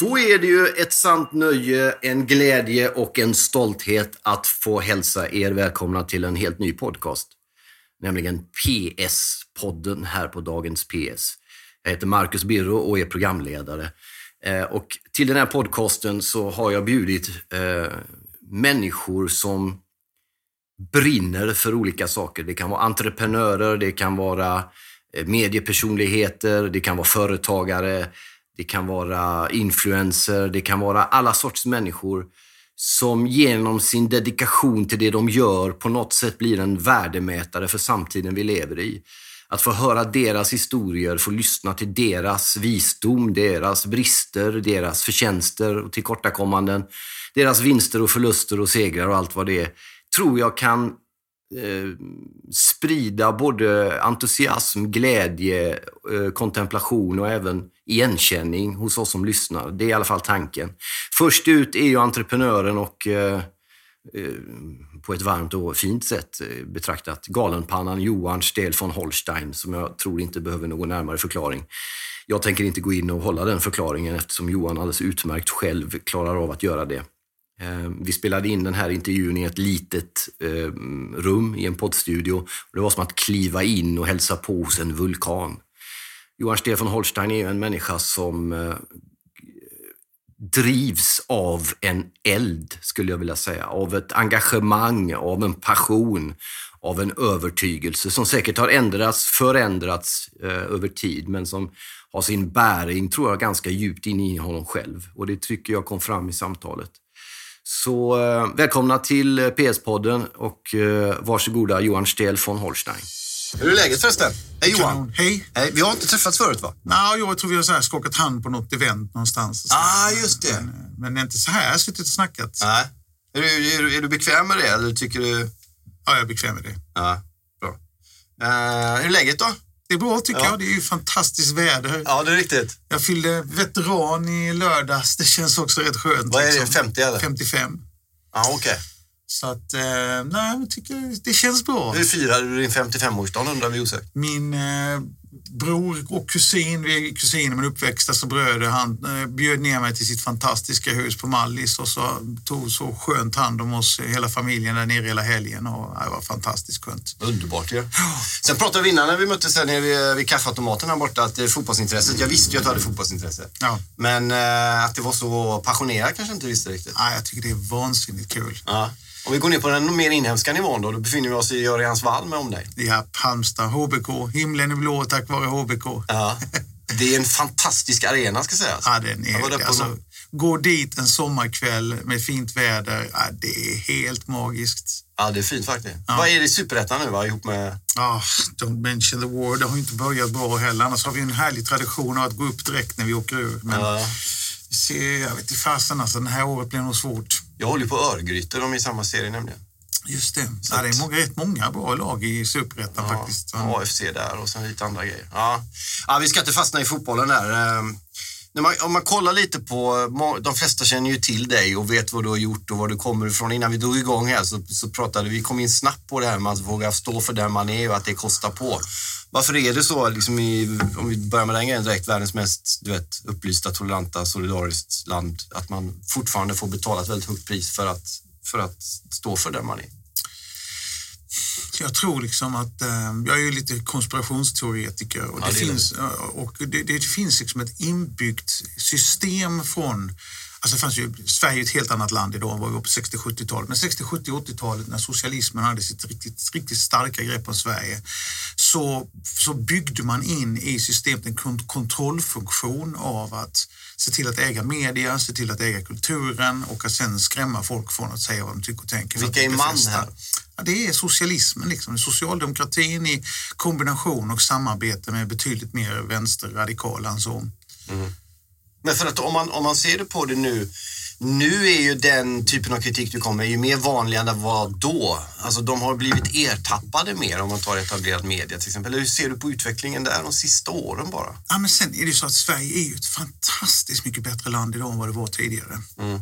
Då är det ju ett sant nöje, en glädje och en stolthet att få hälsa er välkomna till en helt ny podcast. Nämligen PS-podden här på Dagens PS. Jag heter Marcus Birro och är programledare. Eh, och till den här podcasten så har jag bjudit eh, människor som brinner för olika saker. Det kan vara entreprenörer, det kan vara eh, mediepersonligheter, det kan vara företagare, det kan vara influencer, det kan vara alla sorts människor som genom sin dedikation till det de gör på något sätt blir en värdemätare för samtiden vi lever i. Att få höra deras historier, få lyssna till deras visdom, deras brister, deras förtjänster och tillkortakommanden, deras vinster och förluster och segrar och allt vad det är, tror jag kan eh, sprida både entusiasm, glädje, eh, kontemplation och även igenkänning hos oss som lyssnar. Det är i alla fall tanken. Först ut är ju entreprenören och eh, eh på ett varmt och fint sätt eh, betraktat galenpannan Johan Stel von Holstein som jag tror inte behöver någon närmare förklaring. Jag tänker inte gå in och hålla den förklaringen eftersom Johan alldeles utmärkt själv klarar av att göra det. Eh, vi spelade in den här intervjun i ett litet rum i en poddstudio. Det var som att kliva in och hälsa på hos en vulkan. Johan Stefan Holstein är ju en människa som eh, drivs av en eld, skulle jag vilja säga. Av ett engagemang, av en passion, av en övertygelse som säkert har ändrats, förändrats eh, över tid, men som har sin bäring, tror jag, ganska djupt in i honom själv. Och det tycker jag kom fram i samtalet. Så eh, välkomna till PS-podden och eh, varsågoda Johan Stel von Holstein. Hur är läget förresten? Hej Johan! Hej! Hej. Vi har inte träffats förut va? Nej, jag tror vi har så här skakat hand på något event någonstans. ah, just det. Men, men inte så här suttit och snackat. Nej. Är du, är, du, är du bekväm med det eller tycker du? Ja, jag är bekväm med det. Ja, bra. Uh, hur är läget då? Det är bra tycker ja. jag. Det är ju fantastiskt väder. Ja, det är riktigt. Jag fyllde veteran i lördags. Det känns också rätt skönt. Vad är det, 50 liksom. eller? 55. Ja, okej. Okay. Så att, eh, nej, jag tycker det känns bra. Hur firade du din 55-årsdag undrar vi osökt? Min eh, bror och kusin, vi är kusiner men uppväxta som bröder, han eh, bjöd ner mig till sitt fantastiska hus på Mallis och så tog så skönt hand om oss, hela familjen där nere hela helgen och det var fantastiskt skönt. Underbart ju. Ja. Sen pratade vi innan när vi möttes här nere vid, vid kaffeautomaten här borta att fotbollsintresset, jag visste ju att du hade fotbollsintresse. Ja. Men eh, att det var så passionerat kanske inte visste riktigt. Nej, jag tycker det är vansinnigt kul. Ja. Om vi går ner på den mer inhemska nivån då, då befinner vi oss i Örjansvall med om dig. Ja, Halmstad, HBK. Himlen är blå tack vare HBK. Ja. Det är en fantastisk arena ska sägas. Ja, den är, alltså, gå dit en sommarkväll med fint väder, ja, det är helt magiskt. Ja, det är fint faktiskt. Ja. Vad är det i Superettan nu va, ihop med? Ja, don't mention the war. Det har inte börjat bra heller. Annars har vi en härlig tradition av att gå upp direkt när vi åker ur. Men ja. jag vet inte fasen alltså, det här året blir nog svårt. Jag håller på Örgryte, de är i samma serie nämligen. Just det. Ja, det är många, rätt många bra lag i Superettan ja, faktiskt. AFC där och sen lite andra grejer. Ja. ja, vi ska inte fastna i fotbollen där. När man, om man kollar lite på, de flesta känner ju till dig och vet vad du har gjort och var du kommer ifrån. Innan vi drog igång här så, så pratade vi, kom in snabbt på det här med att våga stå för där man är och att det kostar på. Varför är det så, liksom i, om vi börjar med den grejen direkt, världens mest du vet, upplysta, toleranta, solidariskt land, att man fortfarande får betala ett väldigt högt pris för att, för att stå för där man är? Jag tror liksom att, eh, jag är ju lite konspirationsteoretiker och, det, ja, det finns, och det, det, finns liksom ett inbyggt system från Alltså fanns ju, Sverige är ett helt annat land idag än vad vi var på 60-70-talet. Men 60, 70, 80-talet när socialismen hade sitt riktigt, riktigt starka grepp om Sverige så, så byggde man in i systemet en kontrollfunktion av att se till att äga media, se till att äga kulturen och att sen skrämma folk från att säga vad de tycker och tänker. Vilka är man här? Ja, det är socialismen, liksom. socialdemokratin i kombination och samarbete med betydligt mer vänsterradikala än så. Mm. Men för att om man, om man ser det på det nu, nu är ju den typen av kritik du kommer ju mer vanlig än det var då. Alltså de har blivit ertappade mer om man tar etablerad media till exempel. Hur ser du på utvecklingen där de sista åren bara? Ja, men sen är det ju så att Sverige är ju ett fantastiskt mycket bättre land idag än vad det var tidigare. Mm.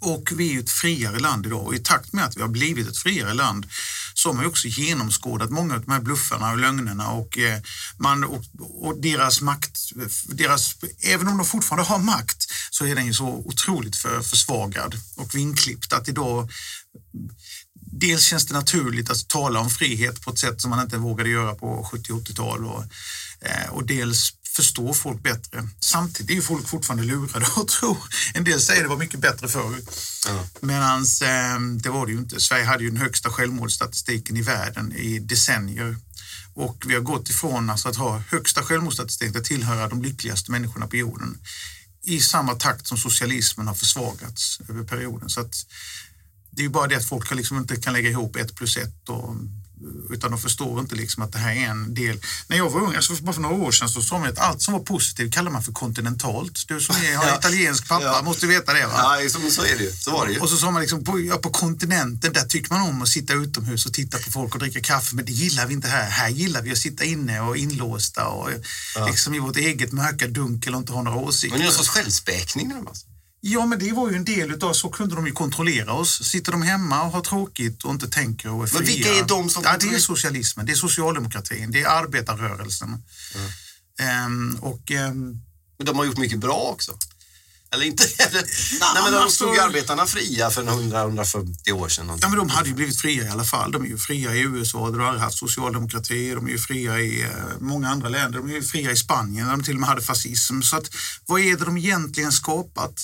Och vi är ju ett friare land idag och i takt med att vi har blivit ett friare land så har man också genomskådat många av de här bluffarna och lögnerna och, eh, man, och, och deras makt, deras, även om de fortfarande har makt så är den ju så otroligt för, försvagad och vinklippt att idag dels känns det naturligt att tala om frihet på ett sätt som man inte vågade göra på 70 80-tal och, eh, och dels förstår folk bättre. Samtidigt är ju folk fortfarande lurade och tror. En del säger det var mycket bättre förr. Ja. Medan eh, det var det ju inte. Sverige hade ju den högsta självmordsstatistiken i världen i decennier. Och vi har gått ifrån alltså att ha högsta självmordsstatistik till att tillhöra de lyckligaste människorna på jorden i samma takt som socialismen har försvagats över perioden. Så att det är ju bara det att folk liksom inte kan lägga ihop ett plus ett och utan de förstår inte liksom att det här är en del. När jag var ung, alltså bara för några år sedan, så sa man att allt som var positivt kallar man för kontinentalt. Du som är, har ja. italiensk pappa ja. måste veta det va? Ja, så, så är det ju. Så var det ju. Och så sa man liksom, på, ja, på kontinenten, där tycker man om att sitta utomhus och titta på folk och dricka kaffe, men det gillar vi inte här. Här gillar vi att sitta inne och inlåsta och ja. liksom i vårt eget mörka dunkel och inte ha några åsikter. Men det är en sorts självspäkning närmast. Ja, men det var ju en del utav så kunde de ju kontrollera oss. Sitter de hemma och har tråkigt och inte tänker och är fria. Men vilka är de som ja, Det är socialismen, det är socialdemokratin, det är arbetarrörelsen. Mm. Um, och, um, men de har gjort mycket bra också. Eller inte? Eller, nej, men de alltså, stod arbetarna fria för 100-150 år sedan. Ja, men de hade ju blivit fria i alla fall. De är ju fria i USA, där de har haft socialdemokrati. De är ju fria i uh, många andra länder. De är ju fria i Spanien, där de till och med hade fascism. Så att, vad är det de egentligen skapat?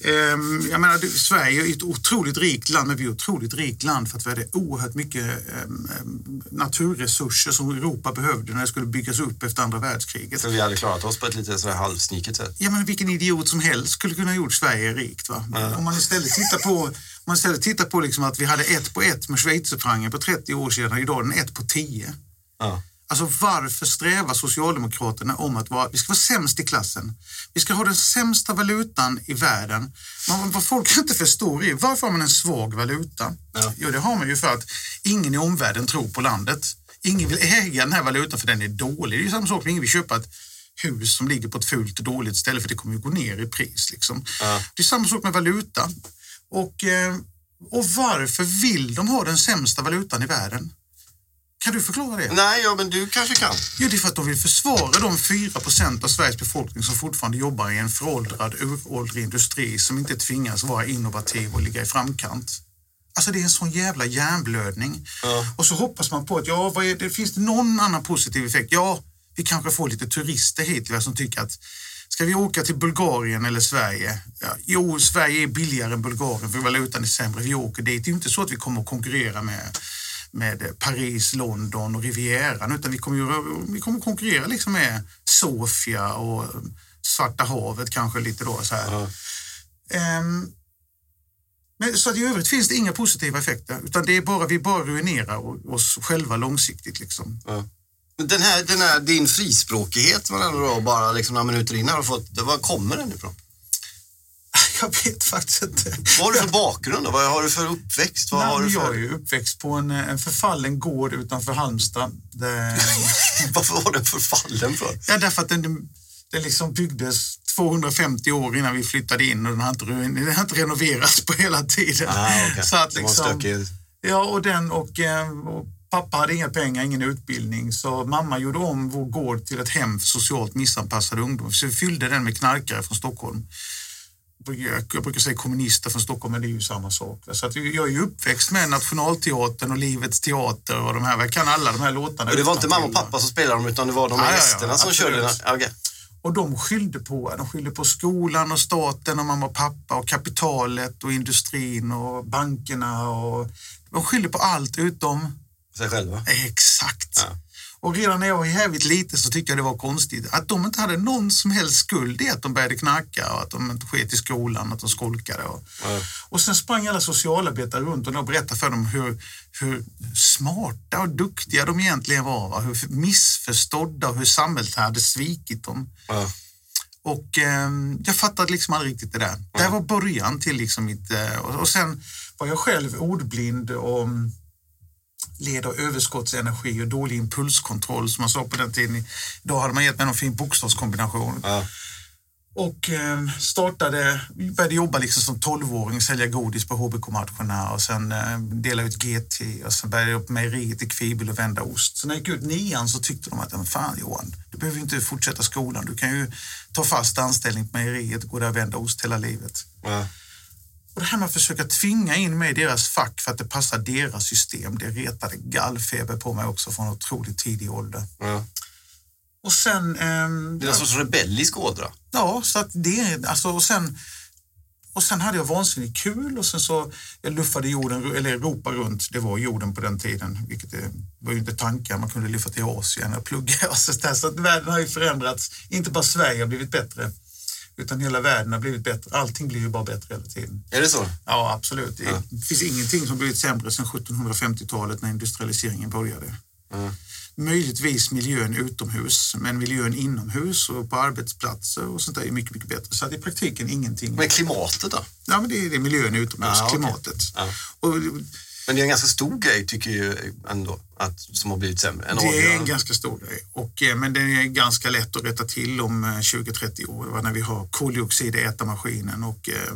Ehm, jag menar, Sverige är ett otroligt rikt land, men vi är ett otroligt rikt land för att vi hade oerhört mycket ehm, ehm, naturresurser som Europa behövde när det skulle byggas upp efter andra världskriget. Så vi hade klarat oss på ett lite så halvsniket sätt? Ja, men vilken idiot som helst skulle kunna ha gjort Sverige rikt. Va? Mm. Om man istället tittar på, om man istället tittar på liksom att vi hade ett på ett med schweizerfrancen på 30 år sedan, idag är den ett på 10. Mm. Alltså varför strävar Socialdemokraterna om att vara, vi ska vara sämst i klassen? Vi ska ha den sämsta valutan i världen. Men vad folk inte förstår är varför har man en svag valuta? Ja. Jo, det har man ju för att ingen i omvärlden tror på landet. Ingen vill äga den här valutan för den är dålig. Det är samma sak ingen vill köpa ett hus som ligger på ett fult och dåligt ställe för det kommer ju gå ner i pris. Liksom. Ja. Det är samma sak med valuta. Och, eh, och varför vill de ha den sämsta valutan i världen? Kan du förklara det? Nej, ja, men du kanske kan. Jo, det är för att de vill försvara de 4 procent av Sveriges befolkning som fortfarande jobbar i en föråldrad, uråldrig industri som inte tvingas vara innovativ och ligga i framkant. Alltså det är en sån jävla hjärnblödning. Ja. Och så hoppas man på att ja, vad är det, finns det någon annan positiv effekt? Ja, vi kanske får lite turister hit som tycker att ska vi åka till Bulgarien eller Sverige? Ja, jo, Sverige är billigare än Bulgarien för valutan är sämre. Vi åker dit. Det är inte så att vi kommer att konkurrera med med Paris, London och Rivieran utan vi kommer, ju, vi kommer konkurrera liksom med Sofia och Svarta havet kanske lite då. Så här. Ja. Um, men, så att i övrigt finns det inga positiva effekter utan det är bara, vi bara ruinerar oss själva långsiktigt. Liksom. Ja. Den här, den här, din frispråkighet man ändå bara liksom några minuter in har fått, var kommer den ifrån? Jag vet faktiskt inte. Vad har du för bakgrund? Då? Vad har du för uppväxt? Vad Nej, har du för... Jag är uppväxt på en, en förfallen gård utanför Halmstad. Det... Varför var den förfallen? För? Ja, därför att den, den liksom byggdes 250 år innan vi flyttade in och den har inte, den har inte renoverats på hela tiden. Ah, okay. Så att liksom, ja, och den och, eh, och Pappa hade inga pengar, ingen utbildning, så mamma gjorde om vår gård till ett hem för socialt missanpassade ungdomar. Så vi fyllde den med knarkare från Stockholm jag brukar säga kommunister från Stockholm, men det är ju samma sak. Så att jag är ju uppväxt med Nationalteatern och Livets teater och de här, jag kan alla de här låtarna. Och det var inte mamma och pappa som spelade dem utan det var de här gästerna som körde den? Okay. Och de skyllde på, de skyllde på skolan och staten och mamma och pappa och kapitalet och industrin och bankerna och de skyllde på allt utom sig själva. Exakt. Ja. Och redan när jag var jävligt liten så tyckte jag det var konstigt att de inte hade någon som helst skuld i att de började knacka och att de inte sket i skolan, att de skolkade. Och, mm. och sen sprang alla socialarbetare runt och berättade för dem hur, hur smarta och duktiga de egentligen var. Va? Hur missförstådda och hur samhället hade svikit dem. Mm. Och eh, jag fattade liksom aldrig riktigt det där. Mm. Det var början till liksom mitt... Eh, och, och sen var jag själv ordblind och led av överskottsenergi och dålig impulskontroll som man sa på den tiden. Idag hade man gett mig någon fin bokstavskombination. Ja. Och eh, startade, började jobba liksom som tolvåring, sälja godis på HBK-matcherna och sen eh, dela ut GT och sen började jag på mejeriet i Kvibel och vända ost. Så när jag gick ut nian så tyckte de att, fan Johan, Du behöver inte fortsätta skolan. Du kan ju ta fast anställning på mejeriet och gå där och vända ost hela livet. Ja. Och det här med att försöka tvinga in mig i deras fack för att det passar deras system, det retade gallfeber på mig också från otroligt tidig ålder. Ja. Och sen... Ehm, det är en sorts rebellisk ådra? Ja, så att det, alltså, och sen och sen hade jag vansinnigt kul och sen så jag luffade jorden, eller Europa runt. Det var jorden på den tiden, vilket det var ju inte tankar. Man kunde lyfta till Asien och plugga. Och så, så att världen har ju förändrats. Inte bara Sverige har blivit bättre, utan hela världen har blivit bättre. Allting blir ju bara bättre hela tiden. Är det så? Ja, absolut. Ja. Det finns ingenting som blivit sämre sedan 1750-talet när industrialiseringen började. Ja möjligtvis miljön utomhus, men miljön inomhus och på arbetsplatser och sånt där är mycket, mycket bättre. Så att i praktiken ingenting. Men klimatet då? Ja, men det är, det är miljön utomhus, ah, klimatet. Okay. Ah. Och, men det är en ganska stor grej tycker jag ändå, att, som har blivit sämre. det är en ganska stor grej, och, eh, men det är ganska lätt att rätta till om 20-30 eh, år när vi har koldioxid i ätarmaskinen och eh,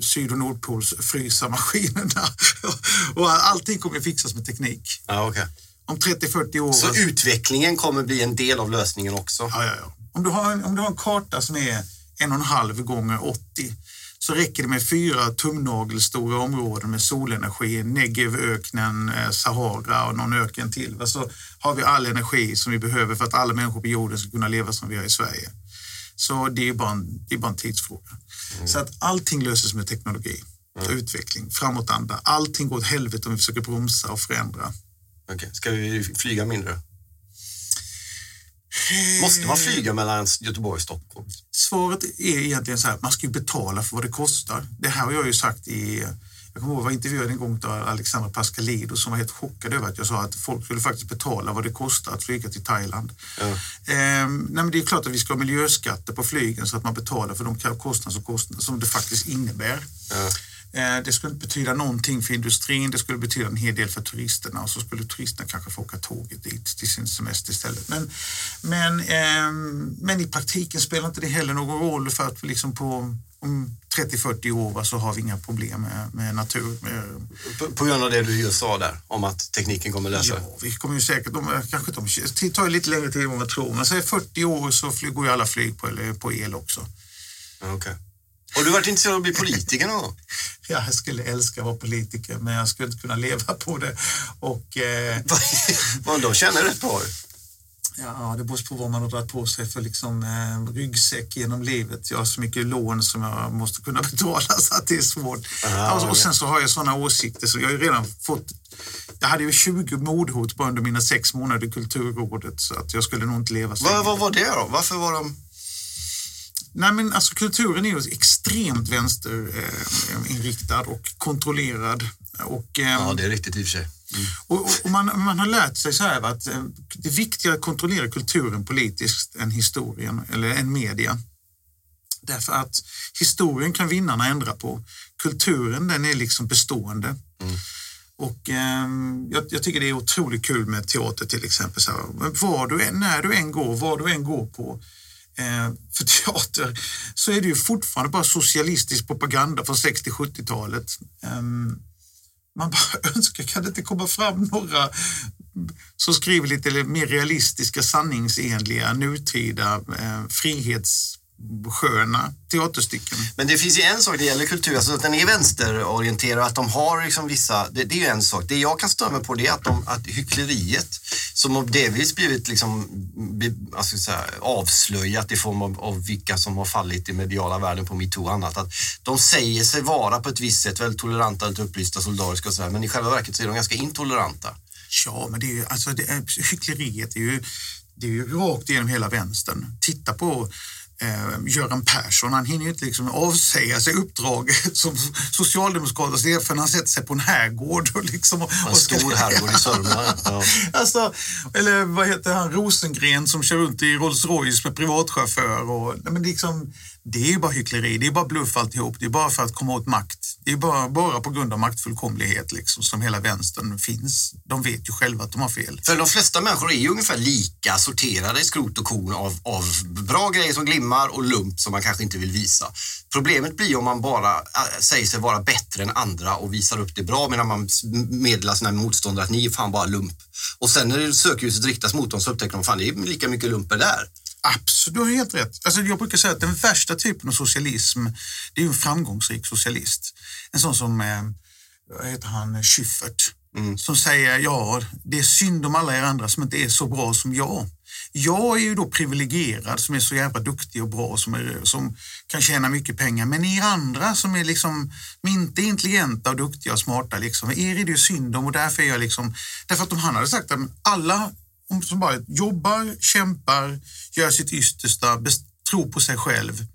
syd och nordpols frysarmaskinerna. och allting kommer att fixas med teknik. Ah, okay om 30-40 år. Så utvecklingen kommer bli en del av lösningen också? Ja, ja, ja. Om, du har en, om du har en karta som är en och en halv gånger 80 så räcker det med fyra tumnagelstora områden med solenergi, Negevöknen, eh, Sahara och någon öken till. Så har vi all energi som vi behöver för att alla människor på jorden ska kunna leva som vi gör i Sverige. Så det är bara en, det är bara en tidsfråga. Mm. Så att allting löses med teknologi, mm. utveckling, framåtanda. Allting går åt helvete om vi försöker bromsa och förändra. Okay. Ska vi flyga mindre? Måste man flyga mellan Göteborg och Stockholm? Svaret är egentligen så här, man ska ju betala för vad det kostar. Det här har jag ju sagt i jag kommer ihåg att jag var intervjuad en gång av Alexandra Pascalidou som var helt chockad över att jag sa att folk skulle faktiskt betala vad det kostar att flyga till Thailand. Ja. Ehm, nej men det är klart att vi ska ha miljöskatter på flygen så att man betalar för de kostnader som, kostnader som det faktiskt innebär. Ja. Eh, det skulle betyda någonting för industrin, det skulle betyda en hel del för turisterna och så skulle turisterna kanske få åka tåget dit till sin semester istället. Men, men, eh, men i praktiken spelar inte det heller någon roll för att liksom på om 30-40 år så har vi inga problem med, med natur. På, på grund av det du just sa där, om att tekniken kommer lösa det? Ja, vi kommer ju säkert, de, kanske de, det tar lite längre tid än vad man tror, men säg 40 år så går ju alla flyg på, på el också. Okay. Har du varit intresserad av att bli politiker någon gång? Ja, jag skulle älska att vara politiker, men jag skulle inte kunna leva på det. Och, eh... de känner rätt bra Ja, det beror på vad man har dragit på sig för liksom, eh, ryggsäck genom livet. Jag har så mycket lån som jag måste kunna betala så att det är svårt. Aha, alltså, och sen så har jag sådana åsikter så jag har redan fått jag hade ju 20 mordhot bara under mina sex månader i Kulturrådet så att jag skulle nog inte leva så Vad, vad var det då? Varför var de Nej, men alltså kulturen är ju extremt vänsterinriktad och kontrollerad. Och, ehm, ja, det är riktigt i och för sig. Mm. Och, och, man, man har lärt sig så här att eh, det är viktigare att kontrollera kulturen politiskt än historien eller än media. Därför att historien kan vinnarna ändra på. Kulturen den är liksom bestående. Mm. Och eh, jag, jag, tycker det är otroligt kul med teater till exempel. Så här, var du när du än går, var du än går på Eh, Eh, för teater så är det ju fortfarande bara socialistisk propaganda från 60-70-talet. Ehm, man bara önskar, kan det inte komma fram några som skriver lite mer realistiska, sanningsenliga, nutida eh, frihets sköna teaterstycken. Men det finns ju en sak när det gäller kultur, alltså att den är vänsterorienterad, att de har liksom vissa, det, det är ju en sak. Det jag kan störa mig på det är att, de, att hyckleriet, som har delvis blivit liksom, alltså så här, avslöjat i form av, av vilka som har fallit i mediala världen på metoo och annat, att de säger sig vara på ett visst sätt väldigt toleranta, lite upplysta, solidariska och sådär, men i själva verket så är de ganska intoleranta. Ja, men det är ju, alltså det är, hyckleriet är ju, det är ju rakt igenom hela vänstern. Titta på eh, Göran Persson, han hinner ju inte liksom avsäga sig uppdraget som socialdemokratisk ledare förrän han sätter sig på en herrgård. Och liksom, och, en stor herrgård i Sörmland. Ja. alltså, eller vad heter han, Rosengren som kör runt i Rolls Royce med privatchaufför. Och, men liksom, det är ju bara hyckleri, det är bara bluff alltihop. Det är bara för att komma åt makt Det är bara, bara på grund av maktfullkomlighet liksom, som hela vänstern finns. De vet ju själva att de har fel. För de flesta människor är ju ungefär lika sorterade i skrot och korn av, av bra grejer som glimmar och lump som man kanske inte vill visa. Problemet blir om man bara äh, säger sig vara bättre än andra och visar upp det bra medan man meddelar sina motståndare att ni är fan bara lump. Och sen när sökljuset riktas mot dem så upptäcker de fan det är lika mycket lumper där. Absolut, du har helt rätt. Alltså jag brukar säga att den värsta typen av socialism, det är en framgångsrik socialist. En sån som, eh, vad heter han, Schyffert, mm. som säger ja, det är synd om alla er andra som inte är så bra som jag. Jag är ju då privilegierad som är så jävla duktig och bra som, är, som kan tjäna mycket pengar. Men er andra som är liksom inte intelligenta och duktiga och smarta, liksom, er är det ju synd om och därför är jag liksom... Därför att om han hade sagt att alla som bara jobbar, kämpar, gör sitt yttersta, tror på sig själv,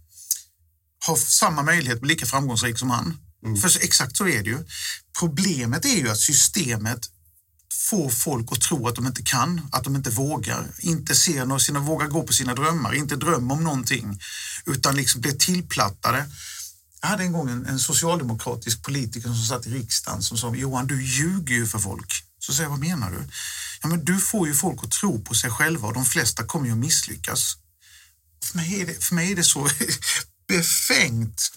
har samma möjlighet att bli lika framgångsrik som han. Mm. För exakt så är det ju. Problemet är ju att systemet får folk att tro att de inte kan, att de inte vågar, inte ser några sina, vågar gå på sina drömmar, inte drömmer om någonting, utan liksom blir tillplattade. Jag hade en gång en, en socialdemokratisk politiker som satt i riksdagen som sa Johan, du ljuger ju för folk. Så säger jag, vad menar du? Ja, men du får ju folk att tro på sig själva och de flesta kommer ju att misslyckas. För mig är det, för mig är det så befängt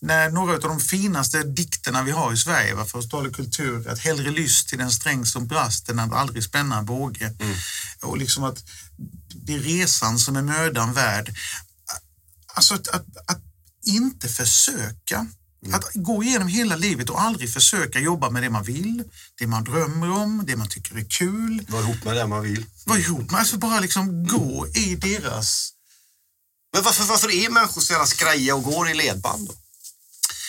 när några av de finaste dikterna vi har i Sverige, för att tala kultur, att hellre lyss till den sträng som brast än att aldrig spänna en båge. Mm. Och liksom att det är resan som är mödan värd. Alltså att, att, att inte försöka. Att gå igenom hela livet och aldrig försöka jobba med det man vill, det man drömmer om, det man tycker är kul. Vara ihop med det man vill. Vara ihop med, alltså bara liksom gå i deras... Men varför, varför är människor så jävla skraja och går i ledband då?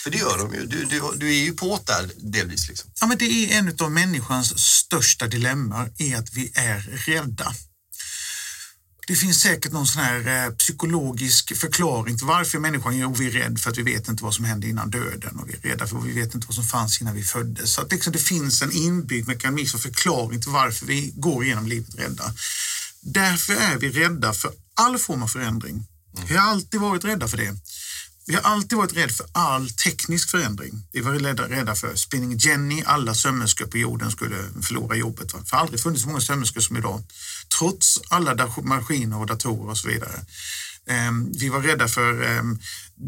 För det gör de ju. Du, du, du är ju på där delvis. Liksom. Ja, men det är en av människans största dilemma är att vi är rädda. Det finns säkert någon sån här eh, psykologisk förklaring till varför människan är vi är rädd för att vi vet inte vad som hände innan döden och vi är rädda för att vi vet inte vad som fanns innan vi föddes. Så att liksom det finns en inbyggd mekanism och förklaring till varför vi går igenom livet rädda. Därför är vi rädda för all form av förändring. Vi har alltid varit rädda för det. Vi har alltid varit rädda för all teknisk förändring. Vi var rädda för Spinning Jenny, alla sömmerskor på jorden skulle förlora jobbet. Va? För aldrig funnits så många sömmerskor som idag, trots alla maskiner och datorer och så vidare. Ehm, vi var rädda för ehm,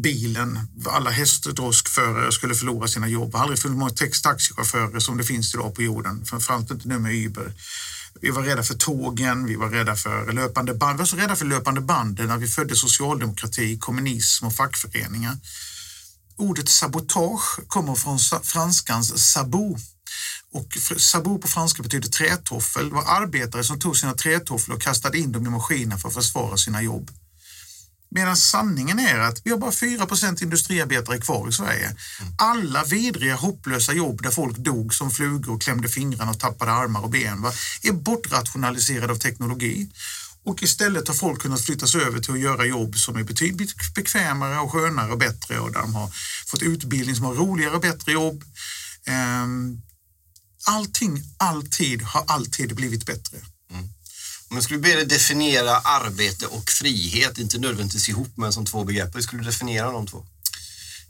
bilen, alla hästdroskförare skulle förlora sina jobb. Det har aldrig funnits så många taxichaufförer som det finns idag på jorden, framförallt inte nu med Uber. Vi var rädda för tågen, vi var rädda för löpande band. Vi var så rädda för löpande banden när vi födde socialdemokrati, kommunism och fackföreningar. Ordet sabotage kommer från franskans sabot. Och sabot på franska betyder trätoffel. Det var arbetare som tog sina trätofflor och kastade in dem i maskinen för att försvara sina jobb. Medan sanningen är att vi har bara 4% industriarbetare kvar i Sverige. Alla vidriga, hopplösa jobb där folk dog som flugor och klämde fingrarna och tappade armar och ben va, är bortrationaliserade av teknologi. Och istället har folk kunnat flyttas över till att göra jobb som är betydligt bekvämare och skönare och bättre och där de har fått utbildning som har roligare och bättre jobb. Ehm, allting, alltid, har alltid blivit bättre. Om jag skulle be dig definiera arbete och frihet, inte nödvändigtvis ihop men som två begrepp, hur skulle du definiera de två?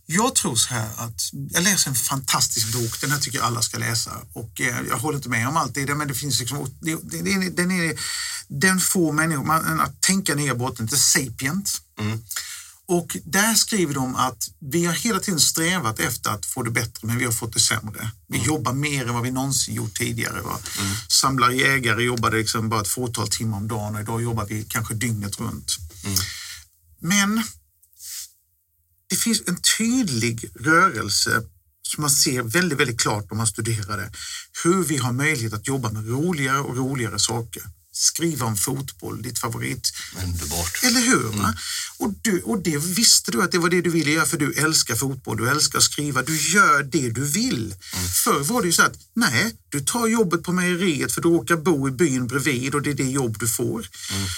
Jag tror så här att jag läser en fantastisk bok, den här tycker jag alla ska läsa och eh, jag håller inte med om allt det, men det finns liksom, det, det, det, den, är, den får människor att tänka ner botten, inte sapient. Mm. Och där skriver de att vi har hela tiden strävat efter att få det bättre, men vi har fått det sämre. Vi mm. jobbar mer än vad vi någonsin gjort tidigare. Va? Mm. Samlare jägare jobbade liksom bara ett fåtal timmar om dagen och idag jobbar vi kanske dygnet runt. Mm. Men det finns en tydlig rörelse som man ser väldigt, väldigt klart om man studerar det. Hur vi har möjlighet att jobba med roligare och roligare saker skriva om fotboll, ditt favorit. Underbart. Eller hur? Mm. Och, du, och det visste du att det var det du ville göra för du älskar fotboll, du älskar att skriva, du gör det du vill. Mm. Förr var det ju så att nej, du tar jobbet på mejeriet för du råkar bo i byn bredvid och det är det jobb du får. Mm.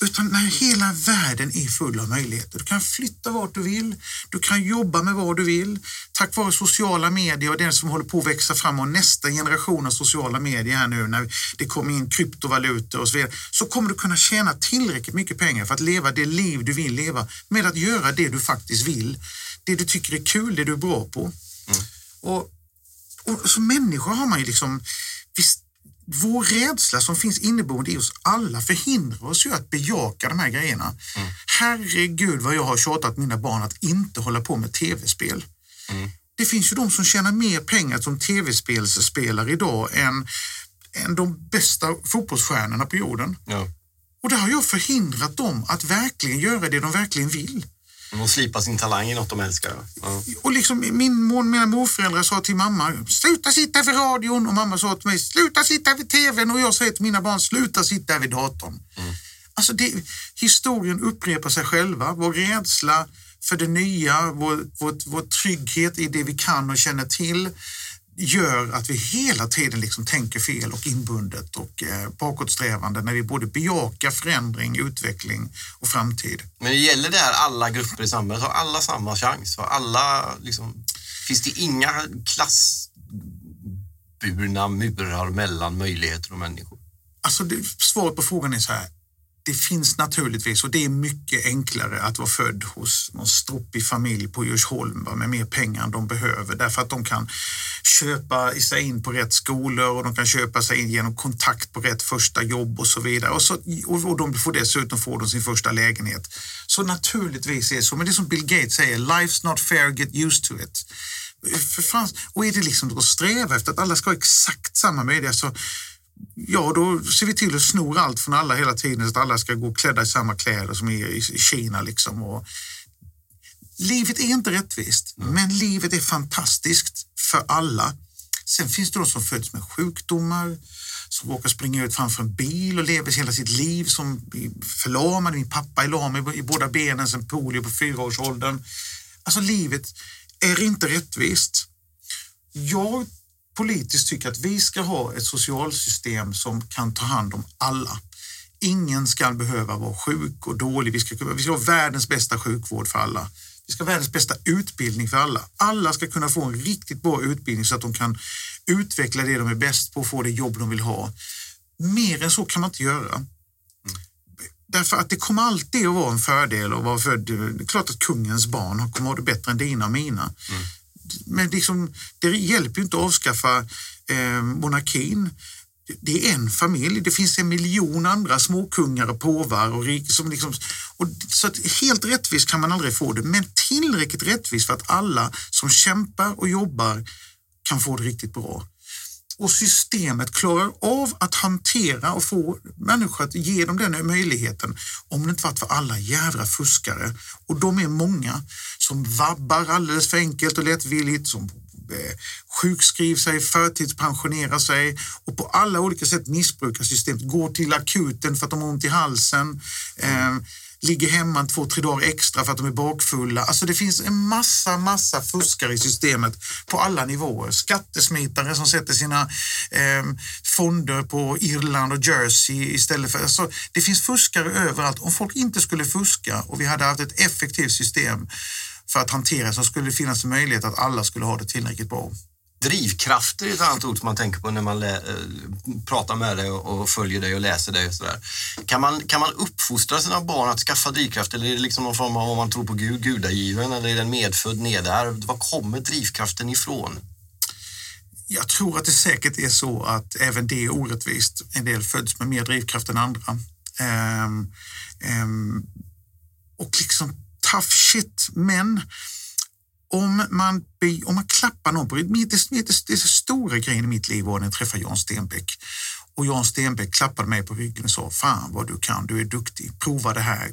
Utan när hela världen är full av möjligheter. Du kan flytta vart du vill, du kan jobba med vad du vill. Tack vare sociala medier och det som håller på att växa fram och nästa generation av sociala medier här nu när det kommer in kryptovalutor och så vidare, så kommer du kunna tjäna tillräckligt mycket pengar för att leva det liv du vill leva med att göra det du faktiskt vill. Det du tycker är kul, det du är bra på. Mm. Och, och som människa har man ju liksom, visst, vår rädsla som finns inneboende i oss alla förhindrar oss ju att bejaka de här grejerna. Mm. Herregud vad jag har tjatat mina barn att inte hålla på med tv-spel. Mm. Det finns ju de som tjänar mer pengar som tv-spelsspelare idag än, än de bästa fotbollsstjärnorna på jorden. Ja. Och där har jag förhindrat dem att verkligen göra det de verkligen vill. Och slipa sin talang i något de älskar. Ja. Och liksom min, mina morföräldrar sa till mamma, sluta sitta vid radion och mamma sa till mig, sluta sitta vid tvn och jag säger till mina barn, sluta sitta vid datorn. Mm. Alltså det, historien upprepar sig själva. Vår rädsla för det nya, vår, vår, vår trygghet i det vi kan och känner till gör att vi hela tiden liksom tänker fel och inbundet och eh, bakåtsträvande när vi både bejakar förändring, utveckling och framtid. Men det gäller det här alla grupper i samhället? Har alla samma chans? Har alla, liksom, finns det inga klassburna murar mellan möjligheter och människor? Alltså det, svaret på frågan är så här det finns naturligtvis och det är mycket enklare att vara född hos någon stroppig familj på Djursholm med mer pengar än de behöver därför att de kan köpa sig in på rätt skolor och de kan köpa sig in genom kontakt på rätt första jobb och så vidare och, så, och de får dessutom får de sin första lägenhet. Så naturligtvis är det så, men det är som Bill Gates säger, life's not fair, get used to it. För fan, och är det liksom att sträva efter att alla ska ha exakt samma möjlighet så ja, då ser vi till att snor allt från alla hela tiden så att alla ska gå klädda i samma kläder som i, Kina. Liksom. Och livet är inte rättvist, mm. men livet är fantastiskt för alla. Sen finns det de som föds med sjukdomar, som råkar springa ut framför en bil och lever hela sitt liv som förlamad. Min pappa är lam i båda benen sen polio på fyraårsåldern. Alltså livet är inte rättvist. Jag politiskt tycker att vi ska ha ett socialsystem som kan ta hand om alla. Ingen ska behöva vara sjuk och dålig. Vi ska, vi ska ha världens bästa sjukvård för alla. Vi ska ha världens bästa utbildning för alla. Alla ska kunna få en riktigt bra utbildning så att de kan utveckla det de är bäst på och få det jobb de vill ha. Mer än så kan man inte göra. Därför att det kommer alltid att vara en fördel att vara född. Det är klart att kungens barn kommer att ha det bättre än dina och mina. Mm men liksom, det hjälper ju inte att avskaffa eh, monarkin. Det är en familj, det finns en miljon andra småkungar och påvar. Och rik, som liksom, och, så helt rättvist kan man aldrig få det, men tillräckligt rättvist för att alla som kämpar och jobbar kan få det riktigt bra och systemet klarar av att hantera och få människor att ge dem den möjligheten om det inte varit för alla jävla fuskare. Och de är många som vabbar alldeles för enkelt och lättvilligt, som Eh, sjukskriver sig, förtidspensionerar sig och på alla olika sätt missbrukar systemet, går till akuten för att de har ont i halsen. Eh, ligger hemma två, tre dagar extra för att de är bakfulla. Alltså det finns en massa, massa fuskare i systemet på alla nivåer. Skattesmitare som sätter sina eh, fonder på Irland och Jersey istället för... Alltså, det finns fuskare överallt. Om folk inte skulle fuska och vi hade haft ett effektivt system för att hantera så skulle det finnas en möjlighet att alla skulle ha det tillräckligt bra. Drivkrafter är ett annat ord som man tänker på när man lä- eh, pratar med dig och följer dig och läser dig. Och sådär. Kan, man, kan man uppfostra sina barn att skaffa drivkraft eller är det liksom någon form av, om man tror på Gud, gudagiven eller är den medfödd, nedärvd? Var kommer drivkraften ifrån? Jag tror att det säkert är så att även det är orättvist. En del föds med mer drivkraft än andra. Um, um, och liksom tough shit, men om man, om man klappar någon på det, det, det, det stora grejen i mitt liv var när jag träffade Jan Stenbeck. Och Jan Stenbeck klappade mig på ryggen och sa Fan vad du kan, du är duktig, prova det här.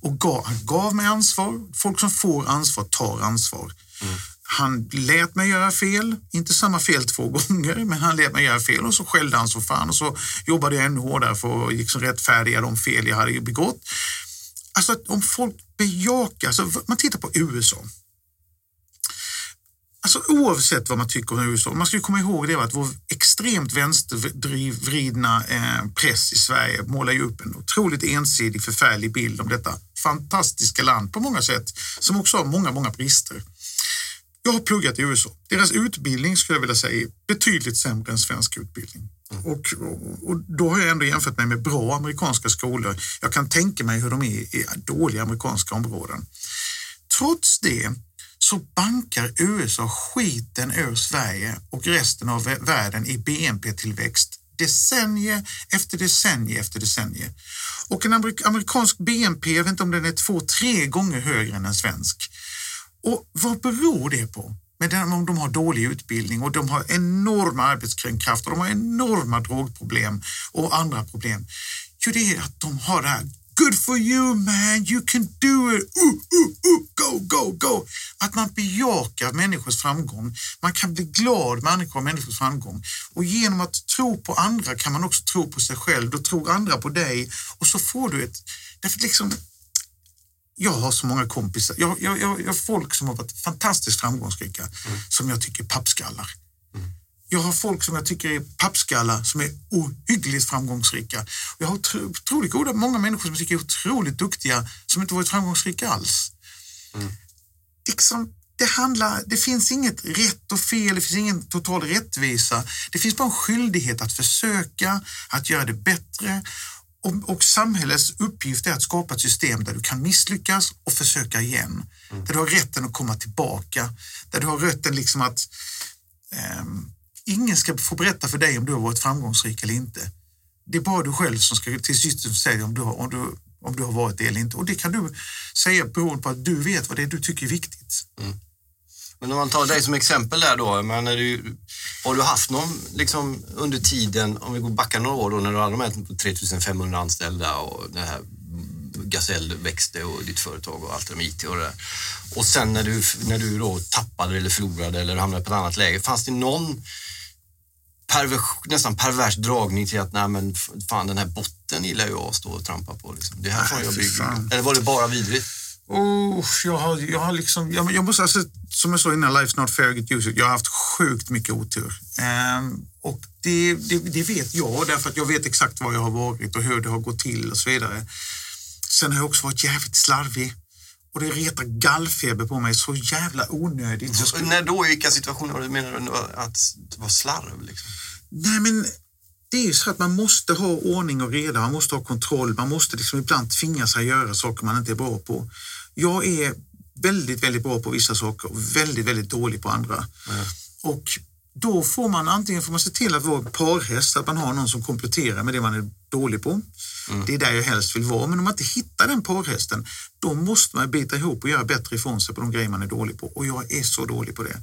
Och gav, han gav mig ansvar. Folk som får ansvar tar ansvar. Mm. Han lät mig göra fel, inte samma fel två gånger, men han lät mig göra fel och så skällde han så fan och så jobbade jag ännu hårdare för att liksom rättfärdiga de fel jag hade begått. Alltså om folk bejaka, alltså, man tittar på USA. Alltså oavsett vad man tycker om USA, man ska komma ihåg det att vår extremt vänstervridna eh, press i Sverige målar ju upp en otroligt ensidig, förfärlig bild om detta fantastiska land på många sätt, som också har många, många brister. Jag har pluggat i USA. Deras utbildning skulle jag vilja säga är betydligt sämre än svensk utbildning. Och, och, och, då har jag ändå jämfört mig med bra amerikanska skolor. Jag kan tänka mig hur de är i dåliga amerikanska områden. Trots det så bankar USA skiten ur Sverige och resten av världen i BNP-tillväxt decennier efter decennier efter decennier. Och en amerikansk BNP, jag vet inte om den är två, tre gånger högre än en svensk. Och vad beror det på? Men om de har dålig utbildning och de har enorma arbetskraft och de har enorma drogproblem och andra problem. Jo, det är att de har det här Good for you man, you can do it, uh, uh, uh, go, go, go. Att man bejakar människors framgång. Man kan bli glad människor av människors framgång. Och genom att tro på andra kan man också tro på sig själv. Då tror andra på dig och så får du ett... Därför liksom, jag har så många kompisar, jag, jag, jag, jag har folk som har varit fantastiskt framgångsrika mm. som jag tycker är pappskallar. Mm. Jag har folk som jag tycker är pappskallar som är ohyggligt framgångsrika. Jag har otroligt goda, många människor som jag tycker är otroligt duktiga som inte varit framgångsrika alls. Mm. Liksom, det, handlar, det finns inget rätt och fel, det finns ingen total rättvisa. Det finns bara en skyldighet att försöka, att göra det bättre och, och, samhällets uppgift är att skapa ett system där du kan misslyckas och försöka igen. Mm. Där du har rätten att komma tillbaka. Där du har rätten liksom att um, ingen ska få berätta för dig om du har varit framgångsrik eller inte. Det är bara du själv som ska till sist säga om du, har, om, du, om du har varit det eller inte. Och det kan du säga beroende på att du vet vad det är du tycker är viktigt. Mm. Men om man tar dig som exempel där då, men är du, har du haft någon liksom, under tiden, om vi går backa några år då, när du hade de här 3500 anställda och det här Gasell växte och ditt företag och allt det med IT och det där. Och sen när du, när du då tappade eller förlorade eller hamnade på ett annat läge, fanns det någon pervers, nästan pervers dragning till att nej men fan den här botten gillar jag att stå och trampa på. Liksom. Det här får jag bygga. Eller var det bara vidrigt? Oh, jag, har, jag har liksom, jag, jag måste, alltså, som jag sa innan, Life's not fair, get used Jag har haft sjukt mycket otur. Um, och det, det, det, vet jag, därför att jag vet exakt var jag har varit och hur det har gått till och så vidare. Sen har jag också varit jävligt slarvig. Och det retar gallfeber på mig så jävla onödigt. Så skulle... När då? I vilka situationer menar du att det var slarv? Liksom? Nej, men det är ju så att man måste ha ordning och reda, man måste ha kontroll, man måste liksom ibland tvinga sig att göra saker man inte är bra på. Jag är väldigt, väldigt bra på vissa saker och väldigt, väldigt dålig på andra. Mm. Och då får man antingen får man se till att vara parhäst, att man har någon som kompletterar med det man är dålig på. Mm. Det är där jag helst vill vara. Men om man inte hittar den parhästen, då måste man bita ihop och göra bättre ifrån sig på de grejer man är dålig på. Och jag är så dålig på det. Mm.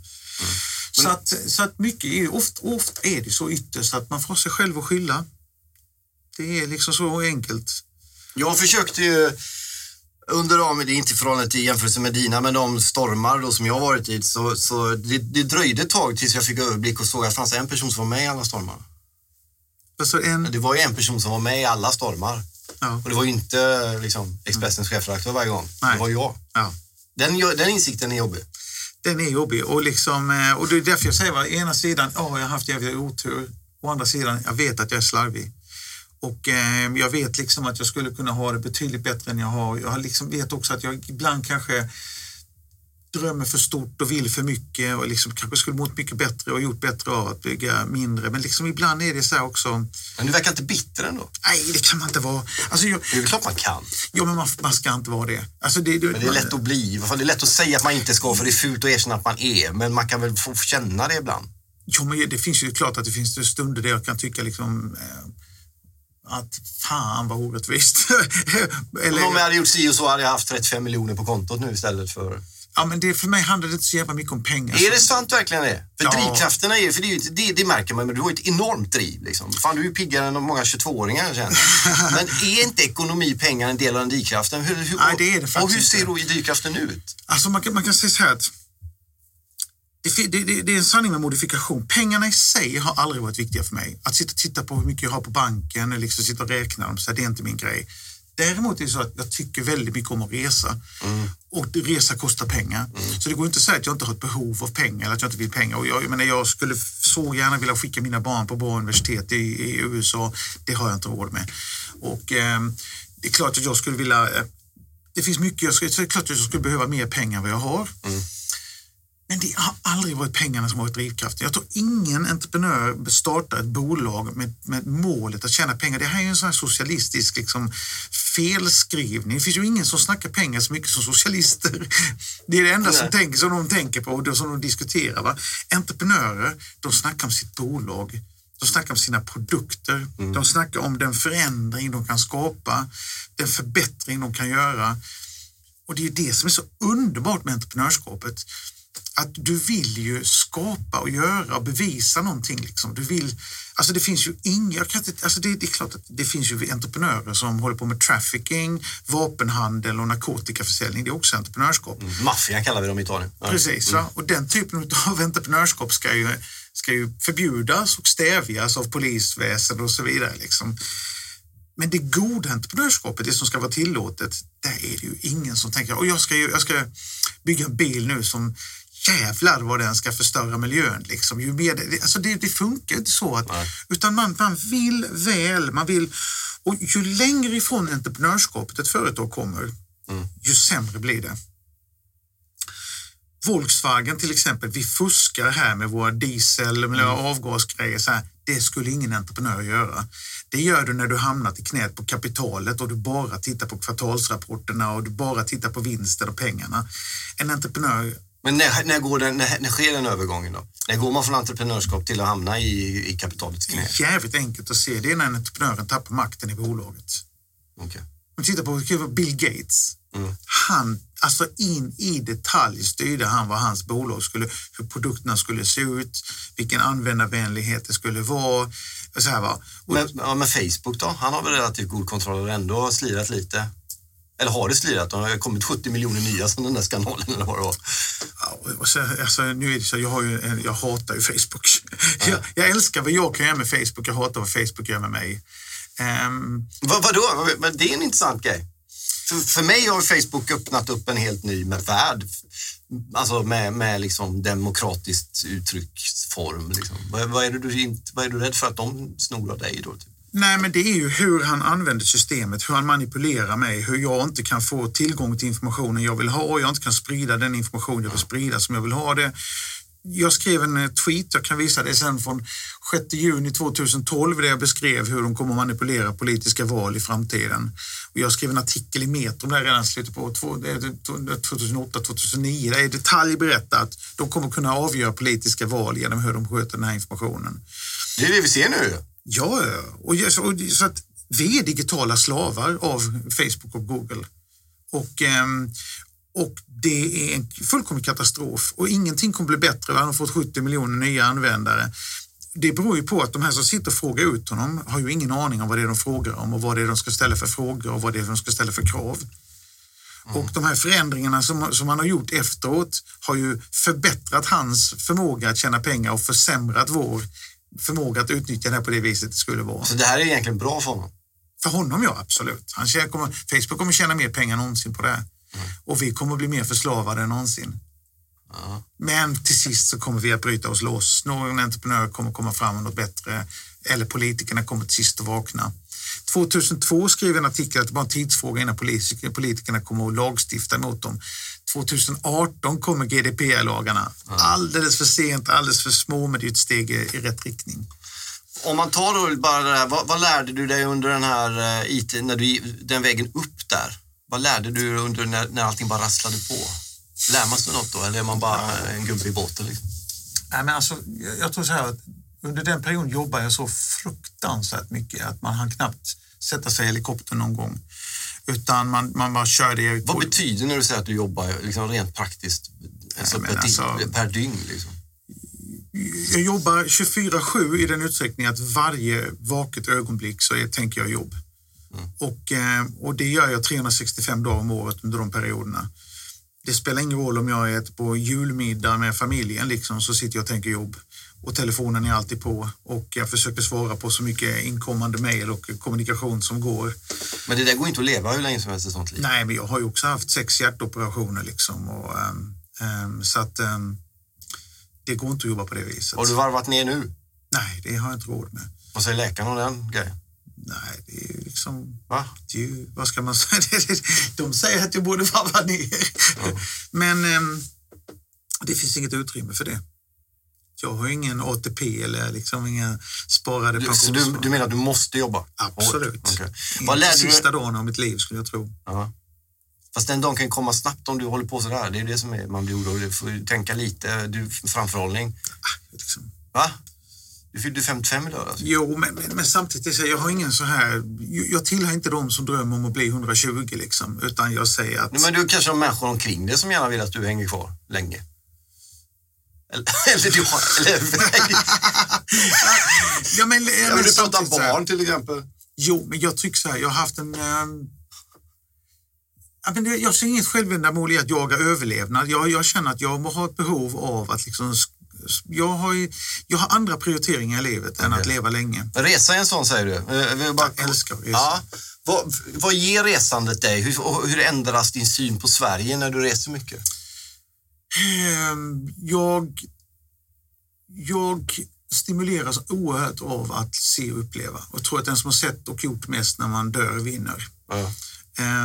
Så, att, så att mycket är, ofta, ofta är det så ytterst att man får sig själv att skylla. Det är liksom så enkelt. Jag försökte ju under de, det är inte i förhållande till jämförelse med dina, men de stormar då som jag varit i, så, så det, det dröjde ett tag tills jag fick överblick och såg att det fanns en person som var med i alla stormar. Alltså en... Det var ju en person som var med i alla stormar. Ja. Och det var ju inte liksom, Expressens chefredaktör varje gång. Nej. Det var jag. Ja. Den, den insikten är jobbig. Den är jobbig och, liksom, eh, och det är därför jag säger, å ena sidan, ja, oh, jag har haft jävligt otur. Å andra sidan, jag vet att jag är slarvig. Och eh, jag vet liksom att jag skulle kunna ha det betydligt bättre än jag har. Jag liksom vet också att jag ibland kanske drömmer för stort och vill för mycket och liksom kanske skulle mått mycket bättre och gjort bättre av att bygga mindre. Men liksom ibland är det så här också. Men du verkar inte bitter ändå? Nej, det kan man inte vara. Alltså, jag, det är klart man kan. Ja, men man, man ska inte vara det. Alltså, det, det men det är lätt att bli. Det är lätt att säga att man inte ska för det är fult att erkänna att man är. Men man kan väl få känna det ibland? Jo, men det finns ju klart att det finns stunder där jag kan tycka liksom eh, att fan vad orättvist. Eller... Om jag hade gjort si och så hade jag haft 35 miljoner på kontot nu istället för... Ja, men det, för mig handlar det inte så jävla mycket om pengar. Är det sant verkligen det? För ja. drivkrafterna är för det, det, det, märker man, men du har ett enormt driv. Liksom. Fan, du är piggare än många 22-åringar Men är inte ekonomi, pengar en del av den drivkraften? Hur, hur, Nej, det är det faktiskt Och hur ser då drivkraften ut? Alltså man kan, man kan säga så här att det, det, det, är en sanning med modifikation. Pengarna i sig har aldrig varit viktiga för mig. Att sitta och titta på hur mycket jag har på banken eller liksom sitta och räkna dem, så det är inte min grej. Däremot är det så att jag tycker väldigt mycket om att resa mm. och resa kostar pengar. Mm. Så det går inte att säga att jag inte har ett behov av pengar eller att jag inte vill pengar. Och jag, jag, menar, jag skulle så gärna vilja skicka mina barn på bra universitet i, i USA. Det har jag inte råd med. Och eh, det är klart att jag skulle vilja eh, det finns mycket, jag skulle, det är klart att jag skulle behöva mer pengar än vad jag har. Mm. Men det har aldrig varit pengarna som varit drivkraften. Jag tror ingen entreprenör startar ett bolag med, med målet att tjäna pengar. Det här är ju en sån socialistisk liksom, felskrivning. Det finns ju ingen som snackar pengar så mycket som socialister. Det är det enda som, tänker, som de tänker på och som de diskuterar. Va? Entreprenörer, de snackar om sitt bolag. De snackar om sina produkter. Mm. De snackar om den förändring de kan skapa, den förbättring de kan göra. Och det är det som är så underbart med entreprenörskapet att du vill ju skapa och göra och bevisa någonting. Liksom. Du vill, alltså det finns ju inga, alltså det, det, är klart att det finns ju entreprenörer som håller på med trafficking, vapenhandel och narkotikaförsäljning. Det är också entreprenörskap. Mm, Maffia kallar vi dem i Italien. Ja. Precis, mm. och den typen av entreprenörskap ska ju, ska ju förbjudas och stävjas av polisväsen och så vidare. Liksom. Men det goda entreprenörskapet, det som ska vara tillåtet, där är det ju ingen som tänker och jag ska, jag ska bygga en bil nu som jävlar vad den ska förstöra miljön. Liksom. Ju mer det, alltså det, det funkar inte så. Att, utan man, man vill väl, man vill... Och ju längre ifrån entreprenörskapet ett företag kommer, mm. ju sämre blir det. Volkswagen till exempel, vi fuskar här med våra diesel, med mm. avgasgrejer. Så här. Det skulle ingen entreprenör göra. Det gör du när du hamnat i knät på kapitalet och du bara tittar på kvartalsrapporterna och du bara tittar på vinsten och pengarna. En entreprenör men när, när, går den, när, när sker den övergången då? När går man från entreprenörskap till att hamna i, i kapitalets knä? Jävligt enkelt att se. Det är när entreprenören tappar makten i bolaget. Okay. Om tittar på Bill Gates. Mm. Han, alltså in i detalj styrde han vad hans bolag skulle, hur produkterna skulle se ut, vilken användarvänlighet det skulle vara. Så här, va? Och, men, ja, men Facebook då? Han har väl relativt god kontroll och ändå slirat lite? Eller har det slirat? Det har kommit 70 miljoner nya sedan den där skandalen eller vad det var. Alltså, nu är det så, jag, har ju, jag hatar ju Facebook. Ja. Jag, jag, älskar vad jag kan göra med Facebook, jag hatar vad Facebook gör med mig. Um, vad, vadå? Men det är en intressant grej. För, för mig har Facebook öppnat upp en helt ny värld. Alltså med, med liksom demokratiskt uttrycksform. Liksom. Vad, vad, är du, vad är du rädd för att de snor av dig då? Typ? Nej, men det är ju hur han använder systemet, hur han manipulerar mig, hur jag inte kan få tillgång till informationen jag vill ha och jag inte kan sprida den information jag vill sprida som jag vill ha det. Jag skrev en eh, tweet, jag kan visa det sen från 6 juni 2012 där jag beskrev hur de kommer att manipulera politiska val i framtiden. Och jag skrev en artikel i Metro där redan slutet på 2008-2009 där i detalj berättar att de kommer kunna avgöra politiska val genom hur de sköter den här informationen. Det är det vi ser nu. Ja, och, och, så att vi är digitala slavar av Facebook och Google. Och, ehm, och det är en fullkomlig katastrof och ingenting kommer bli bättre. Han har fått 70 miljoner nya användare. Det beror ju på att de här som sitter och frågar ut honom har ju ingen aning om vad det är de frågar om och vad det är de ska ställa för frågor och vad det är de ska ställa för krav. Mm. Och de här förändringarna som, som han har gjort efteråt har ju förbättrat hans förmåga att tjäna pengar och försämrat vår förmåga att utnyttja det här på det viset det skulle vara. Så det här är egentligen bra för honom? För honom, ja. Absolut. Han kommer, Facebook kommer tjäna mer pengar än någonsin på det här. Mm. Och vi kommer bli mer förslavade än någonsin. Mm. Men till sist så kommer vi att bryta oss loss. Någon entreprenör kommer komma fram med något bättre eller politikerna kommer till sist att vakna. 2002 skrev en artikel att det var en tidsfråga innan politikerna kommer att lagstifta mot dem. 2018 kommer GDPR-lagarna. Alldeles för sent, alldeles för små, men det är ett steg i, i rätt riktning. Om man tar då bara det här, vad, vad, lärde du dig under den här eh, IT, när du, den vägen upp där? Vad lärde du under när, när allting bara rasslade på? Lär man sig något då eller är man bara en gubbe i båten? Liksom? Nej, men alltså, jag tror så här att under den perioden jobbade jag så fruktansvärt mycket att man hann knappt sätta sig i helikoptern någon gång. Utan man, man bara körde. Vad betyder när du säger att du jobbar liksom rent praktiskt alltså per, alltså, per dygn? Liksom? Jag jobbar 24-7 i den utsträckningen att varje vaket ögonblick så är, tänker jag jobb. Mm. Och, eh, och det gör jag 365 dagar om året under de perioderna. Det spelar ingen roll om jag är på julmiddag med familjen, liksom, så sitter jag och tänker jobb och telefonen är alltid på och jag försöker svara på så mycket inkommande mejl och kommunikation som går. Men det där går inte att leva hur länge som helst i sånt liv? Nej, men jag har ju också haft sex hjärtoperationer liksom och, um, um, så att um, det går inte att jobba på det viset. Har du varvat ner nu? Nej, det har jag inte råd med. Vad säger läkaren om den grejen? Nej, det är ju liksom... Va? Det är ju, vad ska man säga? De säger att jag borde varva ner. Mm. Men det finns inget utrymme för det. Jag har ingen ATP eller liksom inga sparade pensioner. Så du, du menar att du måste jobba? Absolut. Okay. Vad lärde sista du... dagen av mitt liv skulle jag tro. Ja. Fast den dagen kan komma snabbt om du håller på sådär. Det är det som är, man blir orolig. Du får tänka lite, du, framförhållning. Ah, liksom. Va? Du fyllde 55 i lördags. Jo, men, men, men samtidigt, jag har ingen så här... Jag tillhör inte de som drömmer om att bli 120 liksom, utan jag säger att... Men du kanske har människor omkring dig som gärna vill att du hänger kvar länge? Eller, eller du har... Eller, ja, men, ja, men du pratar barn till exempel. Jo, men jag tycker så här, jag har haft en... Um, jag ser inget självändamål i att jaga överlevnad. Jag, jag känner att jag har ett behov av att liksom jag har, jag har andra prioriteringar i livet okay. än att leva länge. Resa är en sån säger du? Jag, bara... jag älskar resa. Ja. Vad, vad ger resandet dig? Hur, hur ändras din syn på Sverige när du reser mycket? Ehm, jag, jag stimuleras oerhört av att se och uppleva. Och tror att den som har sett och gjort mest när man dör vinner. Ja.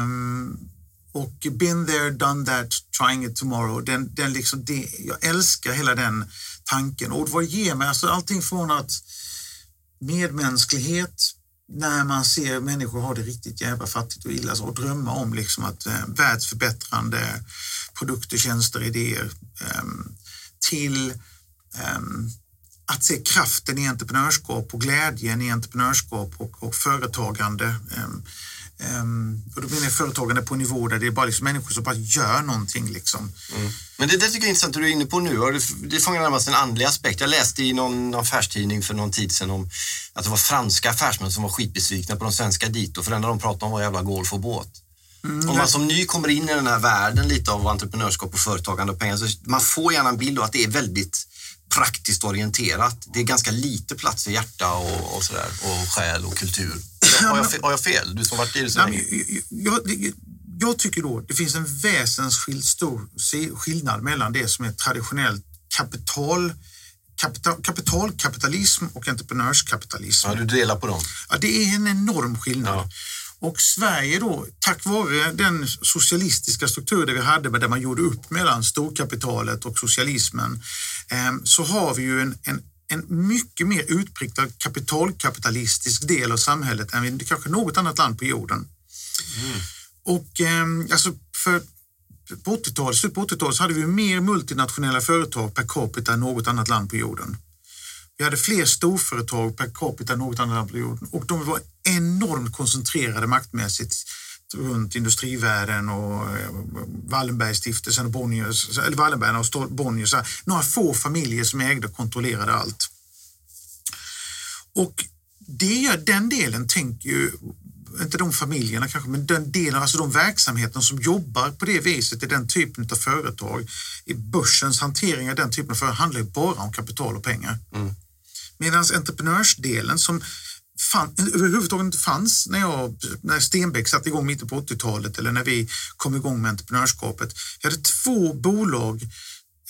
Um, och been there, done that, trying it tomorrow. Den, den liksom, det, jag älskar hela den tanken. Och vad det ger mig, alltså allting från att medmänsklighet, när man ser människor ha det riktigt jävla fattigt och illa och drömma om liksom att eh, världsförbättrande produkter, tjänster, idéer eh, till eh, att se kraften i entreprenörskap och glädjen i entreprenörskap och, och företagande. Eh, Um, och då menar jag företagande på en nivå där det är bara liksom människor som bara gör någonting. Liksom. Mm. Men det, det tycker jag är intressant, det du är inne på nu. Och det, det fångar närmast en andlig aspekt. Jag läste i någon affärstidning för någon tid sedan om att det var franska affärsmän som var skitbesvikna på de svenska dito, för det enda de pratade om var jävla golf och båt. Mm, om man som ny kommer in i den här världen lite av entreprenörskap och företagande och pengar, så man får gärna en bild av att det är väldigt praktiskt orienterat. Det är ganska lite plats för hjärta och, och sådär, och själ och kultur. Har jag, har jag fel? Du som varit i det så länge. Jag, jag, jag tycker då det finns en väsensskild stor skillnad mellan det som är traditionellt kapital Kapital, kapitalkapitalism och entreprenörskapitalism. Ja, du delar på dem? Ja, det är en enorm skillnad. Ja. Och Sverige då, tack vare den socialistiska struktur vi hade, där man gjorde upp mellan storkapitalet och socialismen, eh, så har vi ju en, en en mycket mer utpräglad kapitalkapitalistisk del av samhället än kanske något annat land på jorden. Mm. Och eh, alltså för på 80-talet, slutet på 80-talet så hade vi mer multinationella företag per capita än något annat land på jorden. Vi hade fler storföretag per capita än något annat land och de var enormt koncentrerade maktmässigt runt industrivärlden och eh, Wallenbergstiftelsen och Bonniers, eller Wallenbergarna och Bonniers. Några få familjer som ägde och kontrollerade allt. Och det, den delen tänker ju, inte de familjerna kanske, men den delen, alltså de verksamheterna som jobbar på det viset i den typen av företag, i börsens hantering av den typen av företag handlar ju bara om kapital och pengar. Mm. Medan entreprenörsdelen som fan, överhuvudtaget inte fanns när, jag, när Stenbeck satte igång mitten på 80-talet eller när vi kom igång med entreprenörskapet. Jag hade två bolag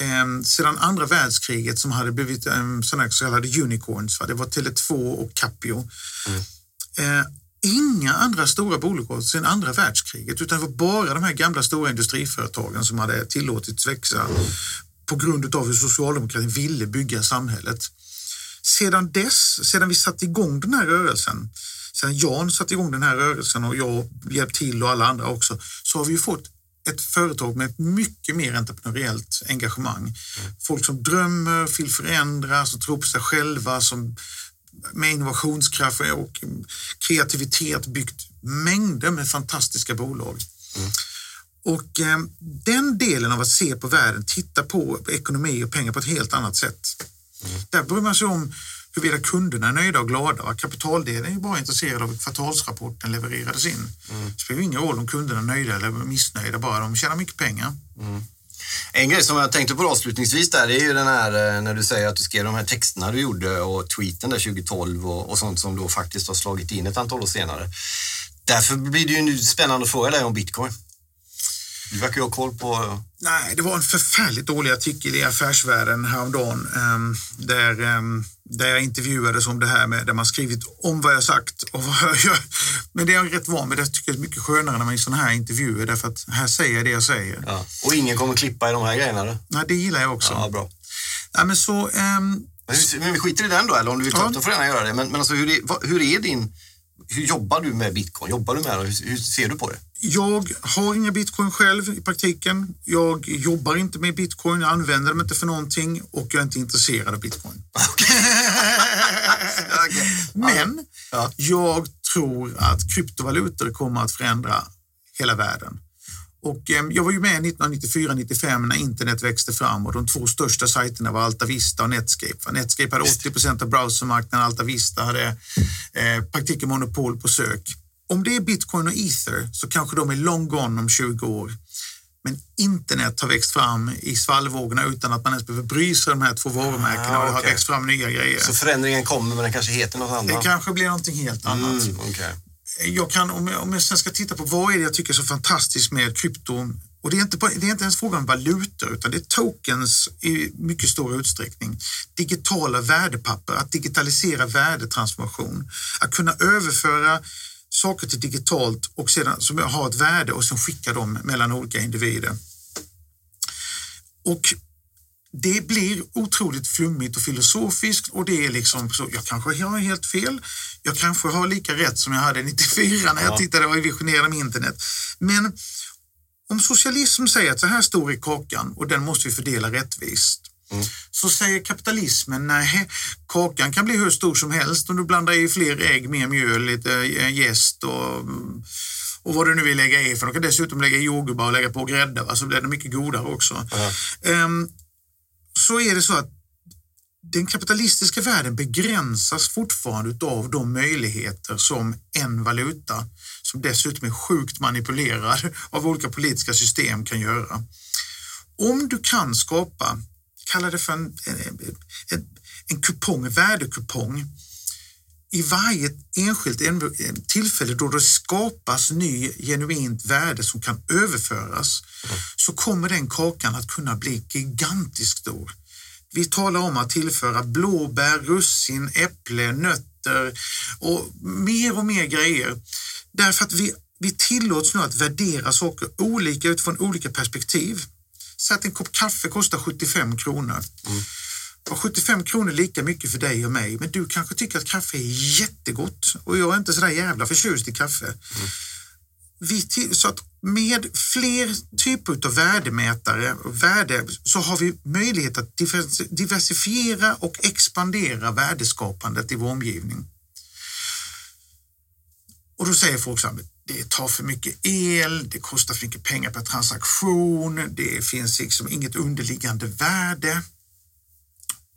eh, sedan andra världskriget som hade blivit eh, sådana så kallade unicorns. Va? Det var Tele2 och Capio. Mm. Eh, inga andra stora bolag sedan andra världskriget utan det var bara de här gamla stora industriföretagen som hade tillåtits växa på grund av hur socialdemokratin ville bygga samhället sedan dess, sedan vi satte igång den här rörelsen, sedan Jan satte igång den här rörelsen och jag hjälpt till och alla andra också, så har vi fått ett företag med ett mycket mer entreprenöriellt engagemang. Folk som drömmer, vill förändra, som tror på sig själva, som med innovationskraft och kreativitet byggt mängder med fantastiska bolag. Mm. Och eh, den delen av att se på världen, titta på ekonomi och pengar på ett helt annat sätt. Där bryr man sig om huruvida kunderna är nöjda och glada. Kapitaldelen är bara intresserad av hur kvartalsrapporten levererades in. Mm. Det spelar ingen roll om kunderna är nöjda eller missnöjda, bara de tjänar mycket pengar. Mm. En grej som jag tänkte på avslutningsvis där, det är ju den här eh, när du säger att du skrev de här texterna du gjorde och tweeten där 2012 och, och sånt som då faktiskt har slagit in ett antal år senare. Därför blir det ju nu spännande att fråga dig om bitcoin. Du verkar ju ha koll på... Nej, det var en förfärligt dålig artikel i Affärsvärlden häromdagen um, där, um, där jag intervjuades om det här med, där man skrivit om vad jag sagt och vad jag gör. Men det är jag rätt van med. Jag tycker det är mycket skönare när man är i sådana här intervjuer därför att här säger jag det jag säger. Ja. Och ingen kommer klippa i de här grejerna? Nej, det gillar jag också. Ja, bra. Ja, men så, um, men vi skiter i den då, eller om du vill ta ja. upp den får du gärna göra det. Men, men alltså, hur, är, hur är din... Hur jobbar du med bitcoin? Jobbar du med det? Hur, hur ser du på det? Jag har inga bitcoin själv i praktiken. Jag jobbar inte med bitcoin, jag använder dem inte för någonting och jag är inte intresserad av bitcoin. Okay. okay. Men ja. jag tror att kryptovalutor kommer att förändra hela världen. Och eh, jag var ju med 1994-95 när internet växte fram och de två största sajterna var Altavista och Netscape. Netscape hade 80 procent av browsermarknaden, Altavista hade eh, praktiken monopol på sök. Om det är bitcoin och ether så kanske de är long gone om 20 år. Men internet har växt fram i svallvågorna utan att man ens behöver bry sig om de här två varumärkena ah, och det har växt fram nya grejer. Så förändringen kommer men den kanske heter något annat? Det kanske blir någonting helt annat. Mm, okay jag kan, om jag, om jag sen ska titta på vad är det jag tycker är så fantastiskt med krypto och det är, inte, det är inte ens frågan om valutor utan det är tokens i mycket stor utsträckning. Digitala värdepapper, att digitalisera värdetransformation, att kunna överföra saker till digitalt och sedan som har ett värde och sen skicka dem mellan olika individer. Och det blir otroligt flummigt och filosofiskt och det är liksom så, jag kanske har helt fel. Jag kanske har lika rätt som jag hade 94 när jag tittade och visionerade med internet. Men om socialism säger att så här stor är kakan och den måste vi fördela rättvist. Mm. Så säger kapitalismen, nej, kakan kan bli hur stor som helst om du blandar i fler ägg, mer mjöl, lite jäst och, och vad du nu vill lägga i. För de kan dessutom lägga i jordgubbar och lägga på grädde, va? så blir det mycket godare också. Mm. Så är det så att den kapitalistiska världen begränsas fortfarande av de möjligheter som en valuta, som dessutom är sjukt manipulerad av olika politiska system, kan göra. Om du kan skapa, kallar det för en, en, en kupong, en värdekupong, i varje enskilt tillfälle då det skapas ny genuint värde som kan överföras så kommer den kakan att kunna bli gigantiskt stor. Vi talar om att tillföra blåbär, russin, äpple, nötter och mer och mer grejer. Därför att vi, vi tillåts nu att värdera saker olika utifrån olika perspektiv. Säg att en kopp kaffe kostar 75 kronor. Mm. Och 75 kronor är lika mycket för dig och mig, men du kanske tycker att kaffe är jättegott och jag är inte sådär jävla förtjust i kaffe. Mm. Vi till, så att med fler typer av värdemätare och värde så har vi möjlighet att diversifiera och expandera värdeskapandet i vår omgivning. Och då säger folk så här, det tar för mycket el, det kostar för mycket pengar per transaktion, det finns liksom inget underliggande värde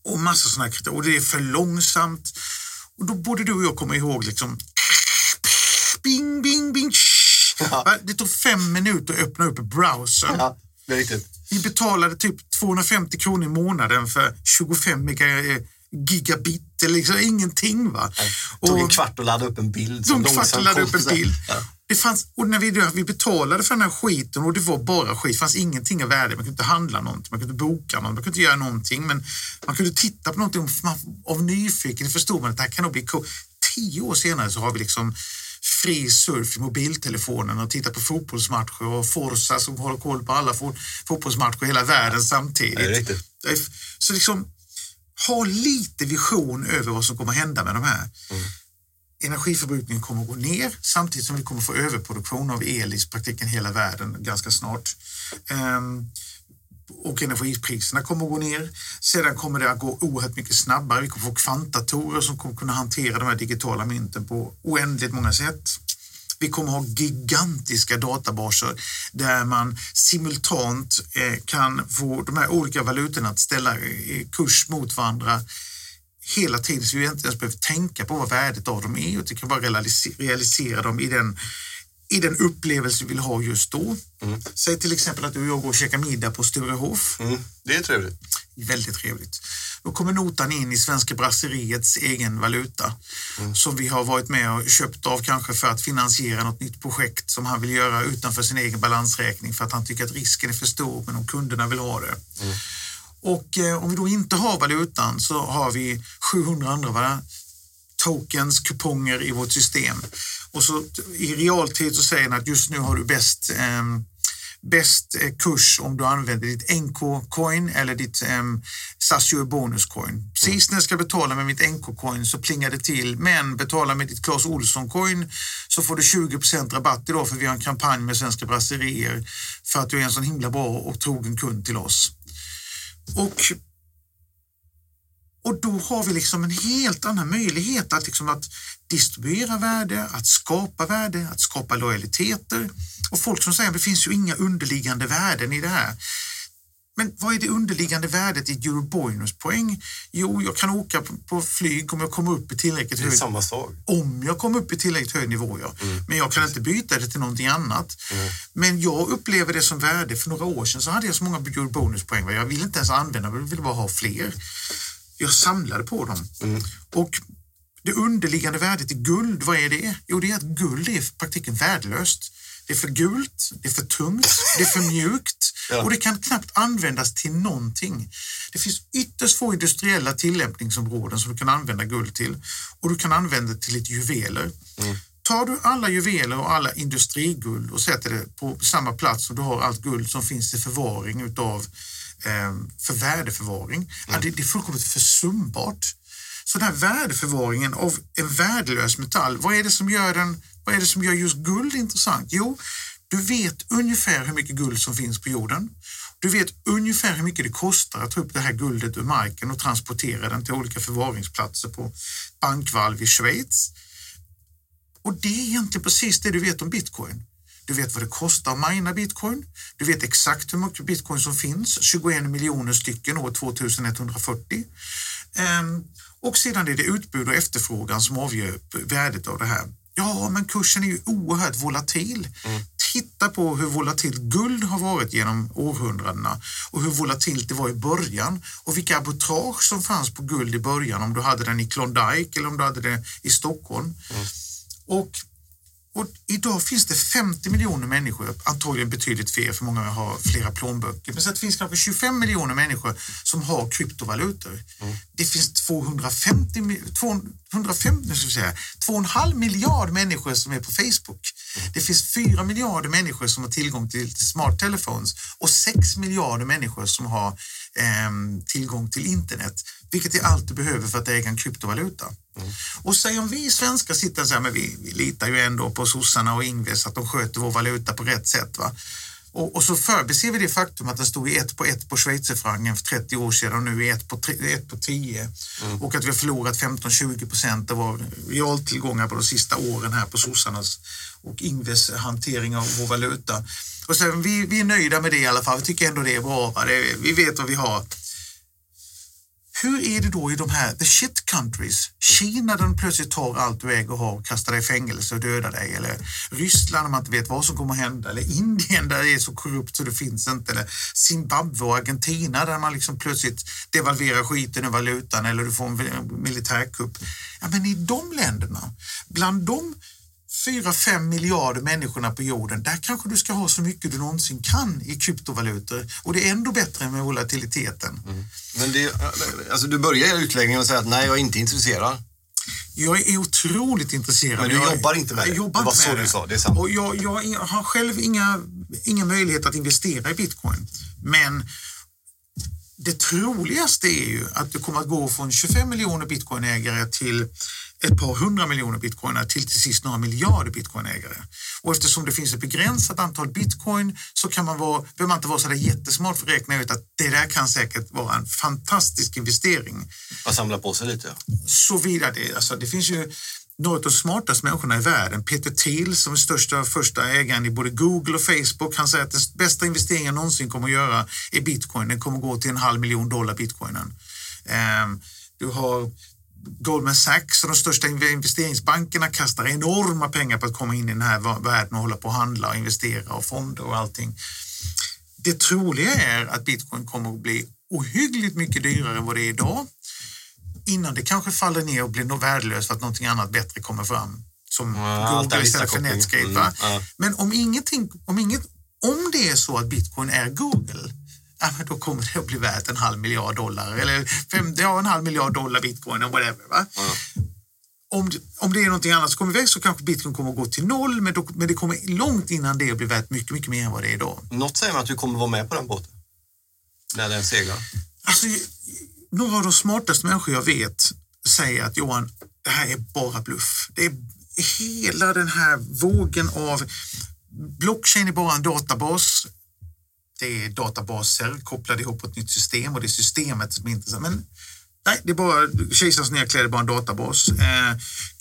och massa sådana kriterier och det är för långsamt. Och då borde du och jag komma ihåg liksom bing, bing, bing, Ja. Det tog fem minuter att öppna upp browsern. Ja, det är riktigt. Vi betalade typ 250 kronor i månaden för 25 mega, gigabit, liksom ingenting. Va? Det tog en kvart att ladda upp en bild. Som en kvart att ladda upp en bild. Ja. Det fanns, och när vi, vi betalade för den här skiten och det var bara skit, det fanns ingenting av värde. Man kunde inte handla någonting, man kunde boka något, man kunde inte göra någonting. Men man kunde titta på någonting av nyfikenhet förstod man att det här kan nog bli coolt. Tio år senare så har vi liksom fri surf i mobiltelefonen och titta på fotbollsmatcher och Forza som håller koll på alla fotbollsmatcher i hela världen samtidigt. Så liksom, ha lite vision över vad som kommer hända med de här. Mm. Energiförbrukningen kommer att gå ner samtidigt som vi kommer få överproduktion av el i praktiken hela världen ganska snart. Um, och energipriserna kommer att gå ner. Sedan kommer det att gå oerhört mycket snabbare. Vi kommer få kvantdatorer som kommer kunna hantera de här digitala mynten på oändligt många sätt. Vi kommer ha gigantiska databaser där man simultant eh, kan få de här olika valutorna att ställa eh, kurs mot varandra hela tiden så vi inte ens behöver tänka på vad värdet av dem är utan kan bara realisera dem i den i den upplevelse vi vill ha just då. Mm. Säg till exempel att du och jag går och käkar middag på Sturehof. Mm. Det är trevligt. Väldigt trevligt. Då kommer notan in i Svenska Brasseriets egen valuta mm. som vi har varit med och köpt av kanske för att finansiera något nytt projekt som han vill göra utanför sin egen balansräkning för att han tycker att risken är för stor men om kunderna vill ha det. Mm. Och eh, om vi då inte har valutan så har vi 700 andra tokens, kuponger i vårt system och så i realtid så säger den att just nu har du bäst, eh, bäst eh, kurs om du använder ditt NK-coin eller ditt eh, Sasio bonus-coin. Precis när jag ska betala med mitt NK-coin så plingar det till, men betala med ditt Clas Olsson-coin så får du 20 rabatt idag för vi har en kampanj med Svenska Brasserier för att du är en sån himla bra och trogen kund till oss. Och och då har vi liksom en helt annan möjlighet att, liksom att distribuera värde, att skapa värde, att skapa lojaliteter. Och folk som säger att det finns ju inga underliggande värden i det här. Men vad är det underliggande värdet i eurobonuspoäng? Jo, jag kan åka på, flyg om jag kommer upp i tillräckligt hög... samma sak. Om jag kommer upp i tillräckligt hög nivå, ja. Mm. Men jag kan inte byta det till någonting annat. Mm. Men jag upplever det som värde. För några år sedan så hade jag så många eurobonuspoäng. Jag ville inte ens använda dem, jag ville bara ha fler jag samlade på dem. Mm. Och det underliggande värdet i guld, vad är det? Jo, det är att guld är i praktiken värdelöst. Det är för gult, det är för tungt, det är för mjukt ja. och det kan knappt användas till någonting. Det finns ytterst få industriella tillämpningsområden som du kan använda guld till och du kan använda det till lite juveler. Mm. Tar du alla juveler och alla industriguld och sätter det på samma plats och du har allt guld som finns i förvaring utav eh, för värdeförvaring, mm. ja, det, det är fullkomligt försumbart. Så den här värdeförvaringen av en värdelös metall, vad är det som gör den, vad är det som gör just guld intressant? Jo, du vet ungefär hur mycket guld som finns på jorden. Du vet ungefär hur mycket det kostar att ta upp det här guldet ur marken och transportera den till olika förvaringsplatser på bankvalv i Schweiz. Och det är egentligen precis det du vet om bitcoin. Du vet vad det kostar att mina bitcoin. Du vet exakt hur mycket bitcoin som finns, 21 miljoner stycken år 2140. Ehm, och sedan är det utbud och efterfrågan som avgör värdet av det här. Ja, men kursen är ju oerhört volatil. Mm. Titta på hur volatilt guld har varit genom århundradena och hur volatilt det var i början och vilka arbitrage som fanns på guld i början om du hade den i Klondike eller om du hade det i Stockholm. Mm. Och och idag finns det 50 miljoner människor, antagligen betydligt fler för många har flera plånböcker, men så det finns kanske 25 miljoner människor som har kryptovalutor. Mm. Det finns 250, 250 ska säga, 2,5 miljard människor som är på Facebook. Mm. Det finns 4 miljarder människor som har tillgång till smart telefons och 6 miljarder människor som har tillgång till internet, vilket är allt du behöver för att äga en kryptovaluta. Mm. Och säg om vi svenskar sitter och säger men vi, vi litar ju ändå på sossarna och Ingves att de sköter vår valuta på rätt sätt. Va? Och, och så förbiser vi det faktum att den stod i ett på ett på schweizerfrancen för 30 år sedan och nu är ett på, ett på 10. Mm. Och att vi har förlorat 15-20 procent av realtillgångar på de sista åren här på sossarnas och Ingves hantering av vår valuta. Och sen, vi, vi är nöjda med det i alla fall. Vi tycker ändå det är bra. Det, vi vet vad vi har. Hur är det då i de här the shit countries? Kina där de plötsligt tar allt du äger och har och kastar dig i fängelse och dödar dig. Eller Ryssland där man inte vet vad som kommer att hända. Eller Indien där det är så korrupt så det finns inte. Eller Zimbabwe och Argentina där man liksom plötsligt devalverar skiten i valutan eller du får en militärkupp. Ja, men i de länderna, bland de 4-5 miljarder människorna på jorden, där kanske du ska ha så mycket du någonsin kan i kryptovalutor och det är ändå bättre med volatiliteten. Mm. Men det, alltså du börjar utläggningen och säger att nej, jag är inte intresserad. Jag är otroligt intresserad. Men du jag, jobbar inte med det? Jobbar det var så du sa, det är sant. Och jag, jag, har själv inga, inga möjlighet att investera i bitcoin. Men det troligaste är ju att det kommer att gå från 25 miljoner bitcoinägare till ett par hundra miljoner bitcoiner till till sist några miljarder bitcoinägare. Och eftersom det finns ett begränsat antal bitcoin så kan man vara, behöver man inte vara så där jättesmart för att räkna ut att det där kan säkert vara en fantastisk investering. Att samla på sig lite? Såvida det, alltså det finns ju några av de smartaste människorna i världen, Peter Thiel som är största första ägaren i både Google och Facebook, han säger att den bästa investeringen någonsin kommer att göra i bitcoin. Den kommer att gå till en halv miljon dollar bitcoinen. Ehm, du har Goldman Sachs och de största investeringsbankerna kastar enorma pengar på att komma in i den här världen och hålla på och handla och investera och fonder och allting. Det troliga är att bitcoin kommer att bli ohyggligt mycket dyrare än vad det är idag innan det kanske faller ner och blir värdelöst för att någonting annat bättre kommer fram. Som ja, Google istället för Netscape. Mm, ja. Men om, ingenting, om, inget, om det är så att bitcoin är Google ja, men då kommer det att bli värt en halv miljard dollar eller fem, ja, en halv miljard dollar bitcoin och whatever. Va? Mm. om, om det är någonting annat som kommer iväg så kanske bitcoin kommer att gå till noll, men, då, men det kommer långt innan det att bli värt mycket, mycket mer än vad det är idag. Något säger man att du kommer vara med på den båten? När den seglar? Alltså, några av de smartaste människor jag vet säger att Johan, det här är bara bluff. Det är hela den här vågen av blockchain är bara en databas. Det är databaser kopplade ihop på ett nytt system och det är systemet som är intressant. Men nej, det är bara kejsarens nya kläder, bara en databas. Eh,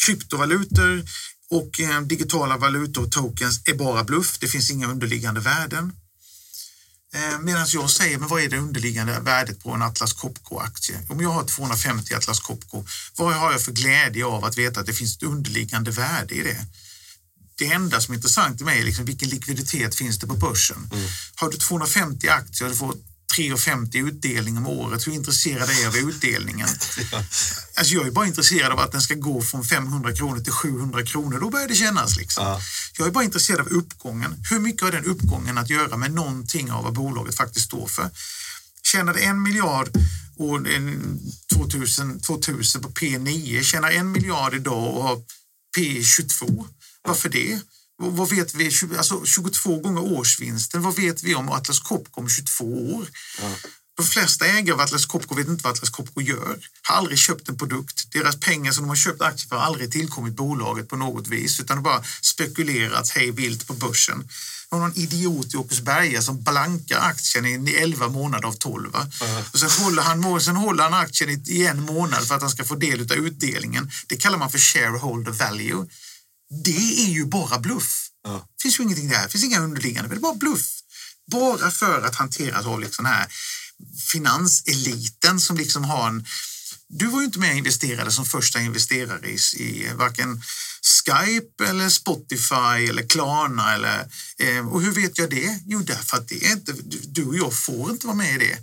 kryptovalutor och eh, digitala valutor och tokens är bara bluff. Det finns inga underliggande värden. Eh, Medan jag säger, men vad är det underliggande värdet på en Atlas Copco-aktie? Om jag har 250 Atlas Copco, vad har jag för glädje av att veta att det finns ett underliggande värde i det? Det enda som är intressant i mig är liksom, vilken likviditet finns det på börsen? Mm. Har du 250 aktier och du får 3,50 utdelning om året. Hur intresserad är jag av utdelningen? Alltså jag är bara intresserad av att den ska gå från 500 kronor till 700 kronor. Då börjar det kännas. Liksom. Ja. Jag är bara intresserad av uppgången. Hur mycket har den uppgången att göra med någonting av vad bolaget faktiskt står för? Tjänade en miljard år 2000, 2000 på P9, tjänar en miljard idag och har P22. Varför det? Vad vet vi? Alltså 22 gånger årsvinsten. Vad vet vi om Atlas Copco om 22 år? Ja. De flesta ägare av Atlas Copco vet inte vad Atlas Copco gör. Har aldrig köpt en produkt. Deras pengar som de har köpt aktier för har aldrig tillkommit bolaget på något vis utan bara spekulerat hej vilt på börsen. Det var någon idiot i Åkersberga som blankar aktien i 11 månader av 12. Uh -huh. och sen, håller han, sen håller han aktien i en månad för att han ska få del av utdelningen. Det kallar man för shareholder value. Det är ju bara bluff. Ja. Det finns ju ingenting där. Det finns inga underliggande. Det är bara bluff. Bara för att hanteras av liksom den här finanseliten som liksom har en... Du var ju inte med och investerade som första investerare i, i varken Skype eller Spotify eller Klarna. Eller, eh, och hur vet jag det? Jo, därför att det är inte, du och jag får inte vara med i det.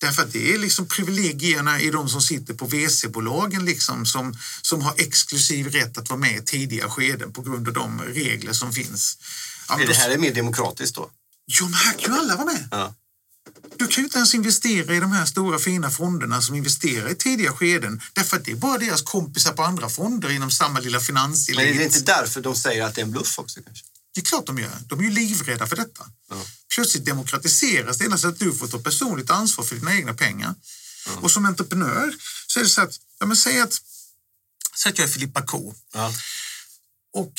Därför att det är liksom privilegierna i de som sitter på WC-bolagen liksom som, som har exklusiv rätt att vara med i tidiga skeden på grund av de regler som finns. Är det här är mer demokratiskt då? Jo, men här kan ju alla vara med. Ja. Du kan ju inte ens investera i de här stora fina fonderna som investerar i tidiga skeden därför att det är bara deras kompisar på andra fonder inom samma lilla finanselit. Men är det inte därför de säger att det är en bluff också? Kanske? Det är klart de gör. De är ju livrädda för detta. Ja. Plötsligt demokratiseras det hela så att du får ta personligt ansvar för dina egna pengar. Ja. Och som entreprenör så är det så att, ja, men säg att, säg att jag är Filippa K. Ja. Och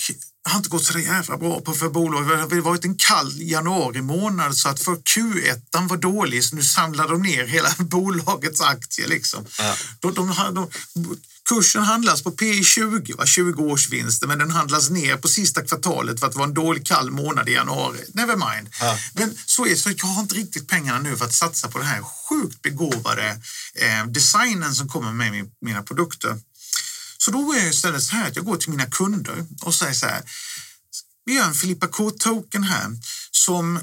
har inte gått så jävla bra på för bolaget. Det har varit en kall januari månad så att för Q1 var dålig så nu samlar de ner hela bolagets aktier. Liksom. Ja. De, de, de, kursen handlas på P 20, va? 20 års vinster, men den handlas ner på sista kvartalet för att det var en dålig kall månad i januari. Never mind. Ja. Men så är så jag har inte riktigt pengarna nu för att satsa på den här sjukt begåvade eh, designen som kommer med min, mina produkter. Så då är jag istället så här att jag går till mina kunder och säger så här. Vi gör en Filippa K-token här som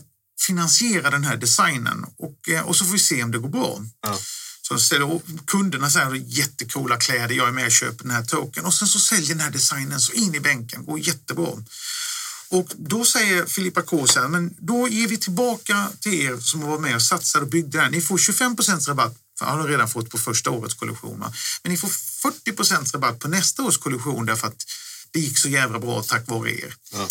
finansierar den här designen och, eh, och så får vi se om det går bra. Ja. Så ställer kunderna så här jättekola kläder, jag är med och köper den här token och sen så säljer den här designen så in i bänken, går jättebra. Och då säger Filippa K så här, men då ger vi tillbaka till er som var med och satsade och byggde den. Ni får 25 procents rabatt för har redan fått på första årets kollektion. Men ni får 40 procents rabatt på nästa års kollektion därför att det gick så jävla bra tack vare er. Ja.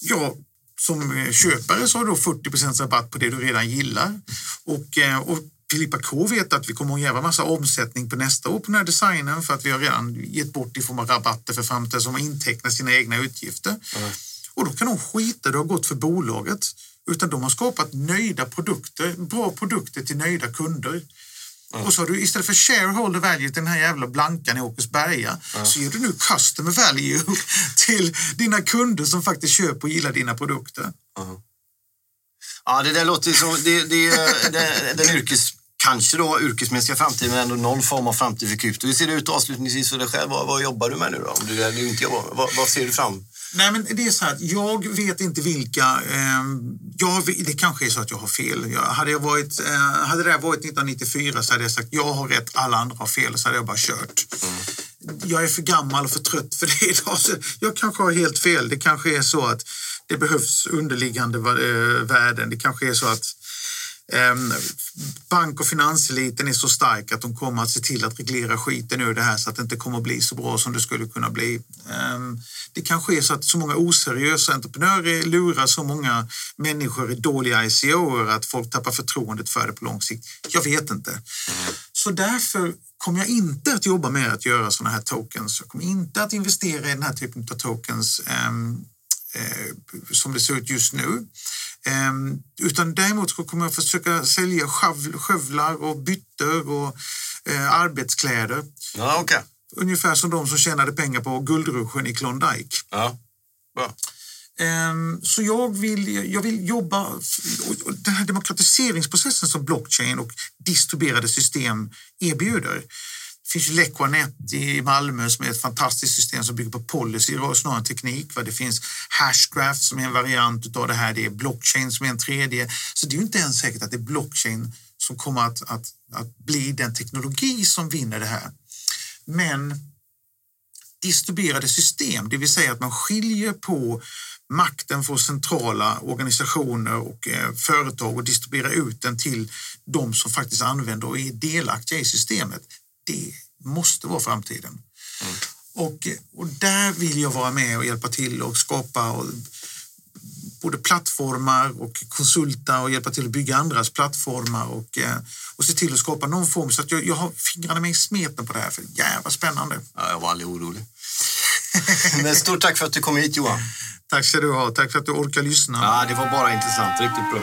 Jag som köpare så har då 40 procents rabatt på det du redan gillar. Och, eh, och Filippa K vet att vi kommer att göra massa omsättning på nästa år på den här designen för att vi har redan gett bort i form av rabatter för framtiden som har intecknat sina egna utgifter. Mm. Och då kan de skita det har gått för bolaget. Utan de har skapat nöjda produkter, bra produkter till nöjda kunder. Mm. Och så har du istället för shareholder value till den här jävla blankan i Åkersberga mm. så ger du nu customer value till dina kunder som faktiskt köper och gillar dina produkter. Mm. Ja, det där låter som det, det, det, den yrkes, kanske då yrkesmässiga framtiden men ändå någon form av framtid för krypto. Hur ser det ut avslutningsvis för dig själv? Vad, vad jobbar du med nu då? Om du, du inte jobbar med? Vad, vad ser du fram Nej, men det är så här jag vet inte vilka... Eh, jag, det kanske är så att jag har fel. Jag, hade, jag varit, eh, hade det varit 1994 så hade jag sagt jag har rätt, alla andra har fel. Så hade jag bara kört. Mm. Jag är för gammal och för trött för det idag. Så jag kanske har helt fel. Det kanske är så att det behövs underliggande eh, värden. Det kanske är så att ehm, bank och finanseliten är så stark att de kommer att se till att reglera skiten ur det här så att det inte kommer att bli så bra som det skulle kunna bli. Ehm, det kanske är så att så många oseriösa entreprenörer lurar så många människor i dåliga ICO att folk tappar förtroendet för det på lång sikt. Jag vet inte. Så därför kommer jag inte att jobba med att göra sådana här tokens. Jag kommer inte att investera i den här typen av tokens ehm, som det ser ut just nu. Um, utan däremot kommer jag försöka sälja skövlar och byttor och uh, arbetskläder. Ja, okay. Ungefär som de som tjänade pengar på guldruschen i Klondike. Ja. Bra. Ehm, så jag vill, jag vill jobba... Den här demokratiseringsprocessen som blockchain och distribuerade system erbjuder. Det finns Lequanet i Malmö som är ett fantastiskt system som bygger på policy snarare än teknik. Det finns Hashcraft som är en variant av det här. Det är blockchain som är en tredje. Så det är inte ens säkert att det är blockchain som kommer att, att, att bli den teknologi som vinner det här. Men distribuerade system, det vill säga att man skiljer på makten från centrala organisationer och eh, företag och distribuera ut den till de som faktiskt använder och är delaktiga i systemet. Det måste vara framtiden. Mm. Och, och där vill jag vara med och hjälpa till och skapa och, både plattformar och konsulta och hjälpa till att bygga andras plattformar och, eh, och se till att skapa någon form så att jag, jag har fingrarna med i smeten på det här. För jävla spännande. Ja, jag var aldrig orolig. Men stort tack för att du kom hit Johan. Tack ska du ha. Tack för att du orkar lyssna. Ja, det var bara intressant. Riktigt bra.